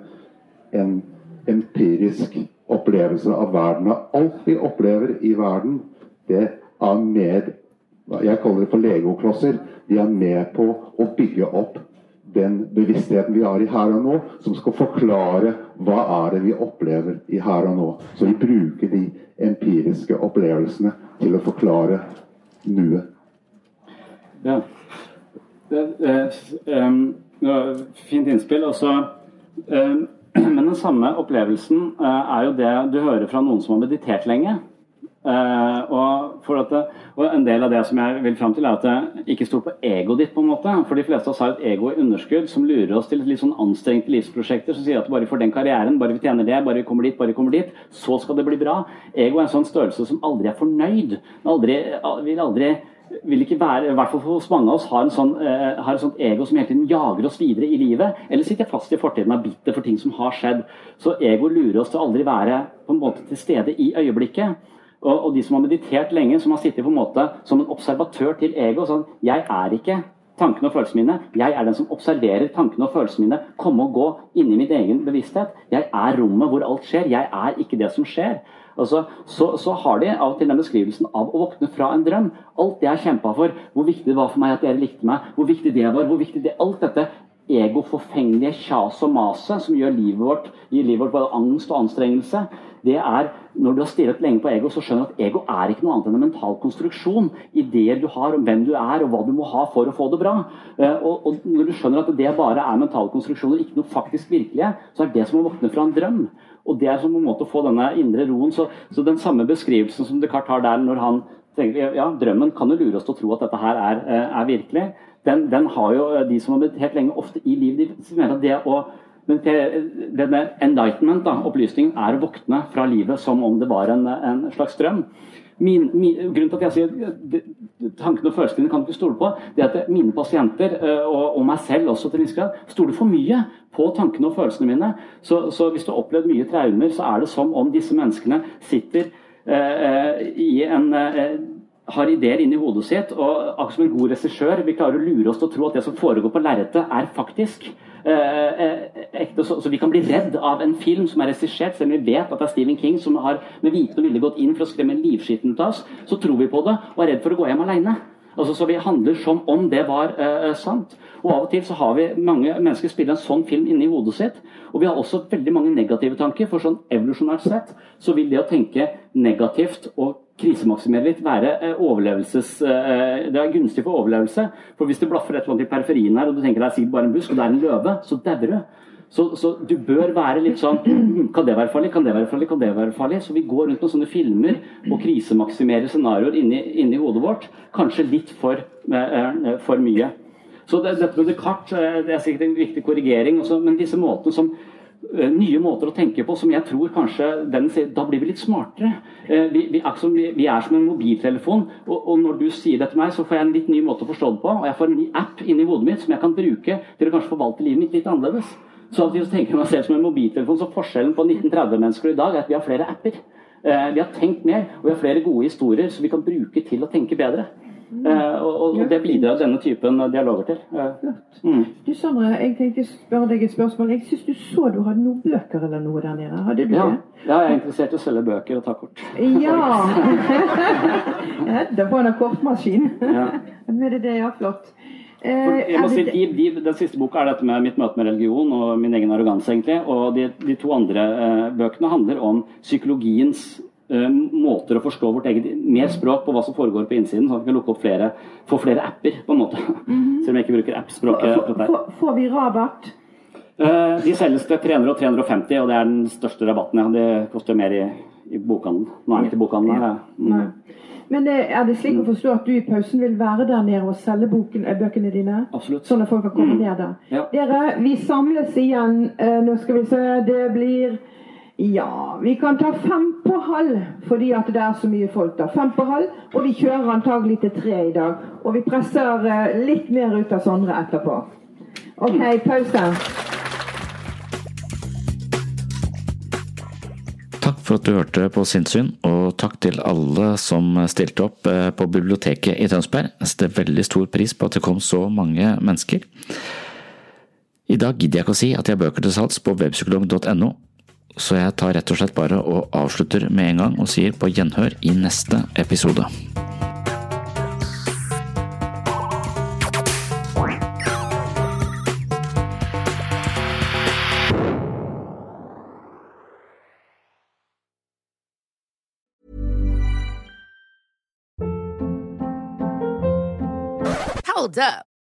en empirisk opplevelse av verden. Og alt vi opplever i verden, det er med Jeg kaller det for legoklosser. De er med på å bygge opp den bevisstheten vi har i her og nå, som skal forklare hva er det vi opplever i her og nå. Så vi bruker de empiriske opplevelsene til å forklare nuet. Ja. Det, det var fint innspill. Også, men den samme opplevelsen eh, er jo det du hører fra noen som har meditert lenge. Eh, og, at og En del av det som jeg vil fram til, er at jeg ikke stol på egoet ditt. på en måte. For de fleste av oss har et ego i underskudd som lurer oss til litt sånn anstrengte livsprosjekter som sier at bare vi får den karrieren, bare vi tjener det, bare vi kommer dit, bare vi kommer dit, så skal det bli bra. Ego er en sånn størrelse som aldri er fornøyd. Aldri, vil aldri vil ikke være, i hvert fall hos mange av oss, har, en sånn, eh, har et sånt ego som hele tiden jager oss videre i livet, eller sitter fast i fortiden og er bitter for ting som har skjedd. Så ego lurer oss til å aldri være på en måte til stede i øyeblikket. Og, og de som har meditert lenge, som har sittet på en måte som en observatør til ego sånn, Jeg er ikke tankene og følelsene mine. Jeg er den som observerer tankene og følelsene mine komme og gå inni min egen bevissthet. Jeg er rommet hvor alt skjer. Jeg er ikke det som skjer. Altså, så, så har de av og til den beskrivelsen av å våkne fra en drøm. Alt det jeg kjempa for, hvor viktig det var for meg at dere likte meg, hvor viktig det var, hvor viktig det Alt dette ego-forfengelige kjaset og maset som gjør livet vårt, gir livet vårt både angst og anstrengelse, det er når du har stirret lenge på ego, så skjønner du at ego er ikke noe annet enn en mental konstruksjon. Ideer du har om hvem du er og hva du må ha for å få det bra. Eh, Og, og når du skjønner at det bare er mentale konstruksjoner, ikke noe faktisk virkelige, så er det som å våkne fra en drøm. Og det er som en måte å få denne indre roen. Så, så den samme beskrivelsen som Descartes har der når han tenker ja, drømmen kan jo lure oss til å tro at dette her er, eh, er virkelig. Den, den har jo eh, de som har meditert lenge, ofte i livet. De mener at det å denne enlightenment, da, opplysningen, er å våkne fra livet som om det var en, en slags drøm. Min, min, grunnen til at jeg sier tankene og følelsene kan du ikke stole på, det er at mine pasienter, eh, og, og meg selv også til en viss grad, stoler for mye på tankene og følelsene mine. Så, så hvis du har opplevd mye traumer, så er det som om disse menneskene sitter eh, eh, i en eh, har ideer inni hodet sitt, og akkurat som en god regissør vil klare å lure oss til å tro at det som foregår på lerretet, er faktisk eh, eh, ekte. Så, vi kan bli redd av en film som er regissert, selv om vi vet at det er Stephen King som har med viten og vilje gått inn for å skremme livskitten ut av oss, så tror vi på det og er redd for å gå hjem aleine. Altså, så Vi handler som om det var eh, sant. Og Av og til så har vi mange mennesker spille en sånn film inni hodet sitt. Og vi har også veldig mange negative tanker. For sånn evolusjonært sett så vil det å tenke negativt og krisemaksimere litt være eh, overlevelses... Eh, det er gunstig for overlevelse. For hvis du blaffer et eller annet i periferien her, og du tenker det er sikkert bare en busk, og det er en løve, så dauer du. Så, så du bør være litt sånn Kan det være farlig? Kan det være farlig? Kan det være farlig? Så vi går rundt med sånne filmer og krisemaksimerer scenarioer inni, inni hodet vårt. Kanskje litt for, eh, for mye. Så det, dette med Descartes det er sikkert en viktig korrigering, også, men disse måtene som nye måter å tenke på som jeg tror kanskje den sier Da blir vi litt smartere. Eh, Vi, vi, er, som, vi er som en mobiltelefon, og, og når du sier det til meg, så får jeg en litt ny måte å forstå det på. Og jeg får en ny app inni hodet mitt som jeg kan bruke til å kanskje forvalte livet mitt litt annerledes. Så av og til tenker jeg meg selv som en mobiltelefon, så forskjellen på 1930-mennesker i dag er at vi har flere apper. Eh, Vi har tenkt mer, og vi har flere gode historier som vi kan bruke til å tenke bedre. Eh, og, og det bidrar denne typen dialoger til. Eh, mm. Du Sandra, jeg tenkte spørre deg et spørsmål. Jeg syns du så du hadde noen bøker eller noe der nede. Hadde du Ja, det? ja, jeg er interessert i å selge bøker og ta kort. Ja! Hedda på en kortmaskin. Ja. Men det, det er flott. Eh, si, de, de, Den siste boka er dette med mitt møte med religion og min egen arroganse. egentlig, og De, de to andre eh, bøkene handler om psykologiens eh, måter å forstå vårt eget Mer språk på hva som foregår på innsiden, sånn at vi kan lukke opp flere, få flere apper. på en måte. Selv om jeg ikke bruker app-språket. Får, vi rabatt? Eh, De selges til 300 og 350, og det er den største rabatten. Ja. Det koster mer i, i bokhandelen. Nå er vi ikke bokhandelen. Ja. Mm. Men er det slik å forstå at du i pausen vil være der nede og selge boken, eh, bøkene dine? Absolutt. Sånn at folk kan komme Mm. ned der. Ja. Dere, vi samles igjen. Eh, nå skal vi se, det blir Ja, vi kan ta fem på halv, fordi at det er så mye folk da. Fem på halv, og vi kjører antagelig til tre i dag. Og vi presser eh, litt mer ut av Sondre etterpå. OK, pause. Takk for at du hørte på Sinnssyn, og takk til alle som stilte opp eh, på biblioteket i Tønsberg. Jeg setter veldig stor pris på at det kom så mange mennesker. I dag gidder jeg ikke å si at jeg har bøker til salgs på webpsykolog.no, så jeg tar rett og slett bare og avslutter med en gang og sier på gjenhør i neste episode. Hold up.